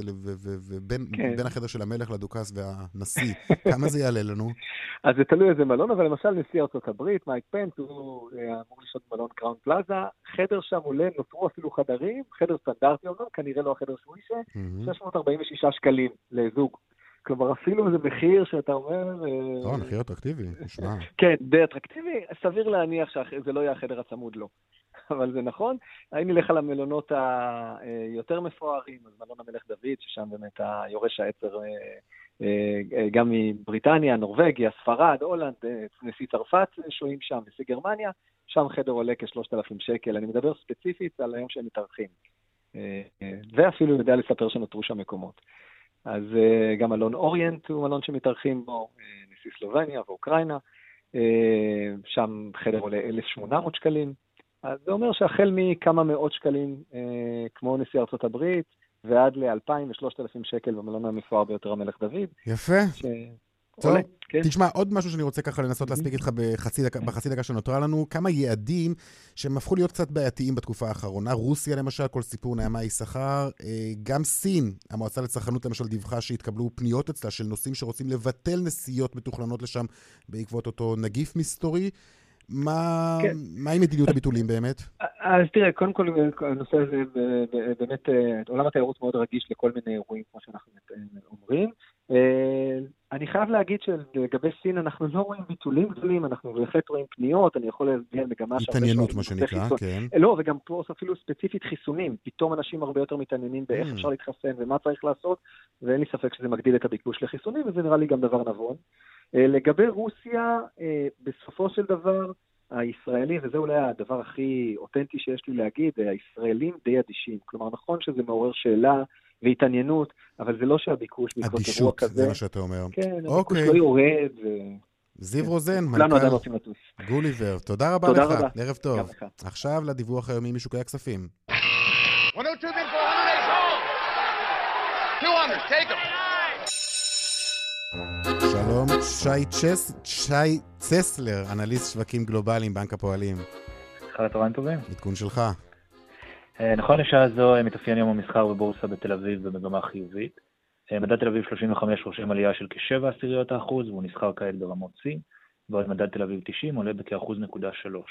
ובין כן. החדר של המלך לדוכס והנשיא, כמה זה יעלה לנו? אז זה תלוי איזה מלון, אבל למשל נשיא ארצות הברית, מייק פנס, הוא אמור לשהות במלון קראון פלאזה, חדר שם עולה, נותרו אפילו חדרים, חדר סטנדרטי אומנם, כנראה לא החדר שהוא אישה, 646 שקלים לזוג. כלומר, אפילו זה מחיר שאתה אומר... לא, מחיר אטרקטיבי, נשמע. כן, די אטרקטיבי, סביר להניח שזה לא יהיה החדר הצמוד לו. אבל זה נכון. אם נלך על המלונות היותר מפוארים, אז מלון המלך דוד, ששם באמת היורש העצר אה, גם מבריטניה, נורבגיה, ספרד, הולנד, נשיא צרפת שוהים שם, נשיא גרמניה, שם חדר עולה כ-3,000 שקל. אני מדבר ספציפית על היום שהם מתארחים. אה, ואפילו יודע לספר שנותרו שם מקומות. אז אה, גם מלון אוריינט הוא מלון שמתארחים בו, אה, נשיא סלובניה ואוקראינה, שם חדר עולה 1,800 שקלים. אז זה אומר שהחל מכמה מאות שקלים, כמו נשיא ארצות הברית, ועד ל-2,000 ו-3,000 שקל במלון המפואר ביותר, המלך דוד. יפה. ש... טוב, עולה, כן. תשמע, עוד משהו שאני רוצה ככה לנסות להספיק איתך בחצי דקה, בחצי דקה שנותרה לנו, כמה יעדים שהם הפכו להיות קצת בעייתיים בתקופה האחרונה. רוסיה למשל, כל סיפור נעמה יששכר. אה, גם סין, המועצה לצרכנות למשל דיווחה שהתקבלו פניות אצלה של נוסעים שרוצים לבטל נסיעות מתוכננות לשם בעקבות אותו נגיף מסתורי. מה, כן. מה עם מדיניות הביטולים באמת? אז תראה, קודם כל הנושא הזה באמת, אה, עולם התיירות מאוד רגיש לכל מיני אירועים, כמו שאנחנו אומרים. אה, אני חייב להגיד שלגבי סין אנחנו לא רואים ביטולים גדולים, אנחנו בהחלט רואים פניות, אני יכול להסביר מגמה. התעניינות, מה שנקרא. כן. לא, וגם פה אפילו ספציפית חיסונים. פתאום אנשים הרבה יותר מתעניינים באיך mm. אפשר להתחסן ומה צריך לעשות, ואין לי ספק שזה מגדיל את הביקוש לחיסונים, וזה נראה לי גם דבר נבון. אה, לגבי רוסיה, אה, בסופו של דבר, הישראלים, וזה אולי הדבר הכי אותנטי שיש לי להגיד, הישראלים די אדישים. כלומר, נכון שזה מעורר שאלה והתעניינות, אבל זה לא שהביקוש בעקבות אירוע כזה... אדישות, זה מה שאתה אומר. כן, אוקיי. הביקוש לא יורד. ו... זיו כן. רוזן, מנכ"ל גוליבר, תודה רבה תודה לך, רבה. ערב טוב. עכשיו לדיווח היומי משוקי הכספים. שלום, שי, צ'ס, שי צסלר, אנליסט שווקים גלובליים, בנק הפועלים. אחרי צהריים טובים. עדכון שלך. אה, נכון לשעה זו מתאפיין יום המסחר בבורסה בתל אביב במגמה חיובית. אה, מדד תל אביב 35 רושם עלייה של כ-7 עשיריות האחוז, והוא נסחר כעת ברמות שיא, ועוד מדד תל אביב 90 עולה בכאחוז נקודה 3.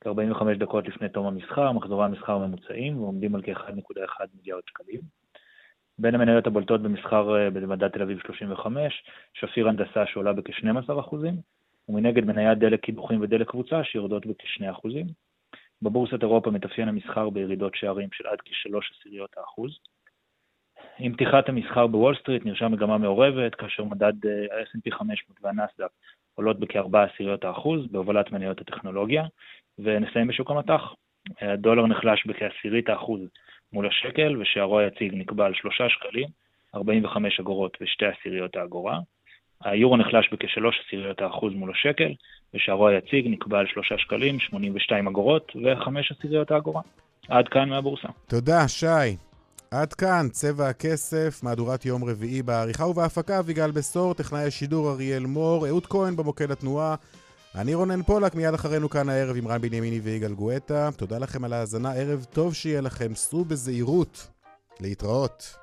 כ-45 דקות לפני תום המסחר, מחזורי המסחר ממוצעים ועומדים על כ-1.1 מיליארד שקלים. בין המניות הבולטות במסחר אה, במדד תל אביב 35, שפיר הנדסה שעולה בכ-12 אחוזים, ומנגד מניית דלק קידוחים ודלק קבוצה שיורדות בכ-2 אחוזים. בבורסת אירופה מתאפיין המסחר בירידות שערים של עד כשלוש עשיריות האחוז. עם פתיחת המסחר בוול סטריט נרשם מגמה מעורבת, כאשר מדד אה, ה-S&P 500 והנסדק עולות בכארבע עשיריות האחוז בהובלת מניות הטכנולוגיה, ונסיים בשוק המט"ח. הדולר נחלש בכעשירית האחוז מול השקל, ושערו היציג נקבע על שלושה שקלים, 45 אגורות ושתי עשיריות האגורה. היורו נחלש בכשלוש עשיריות האחוז מול השקל, ושערו היציג נקבע על שלושה שקלים, 82 אגורות וחמש עשיריות האגורה. עד כאן מהבורסה. תודה, שי. עד כאן, צבע הכסף, מהדורת יום רביעי בעריכה ובהפקה, אביגל בשור, טכנאי השידור אריאל מור, אהוד כהן במוקד התנועה. אני רונן פולק, מיד אחרינו כאן הערב עם רן בנימיני ויגאל גואטה. תודה לכם על ההאזנה, ערב טוב שיהיה לכם, סעו בזהירות. להתראות.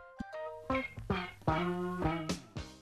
you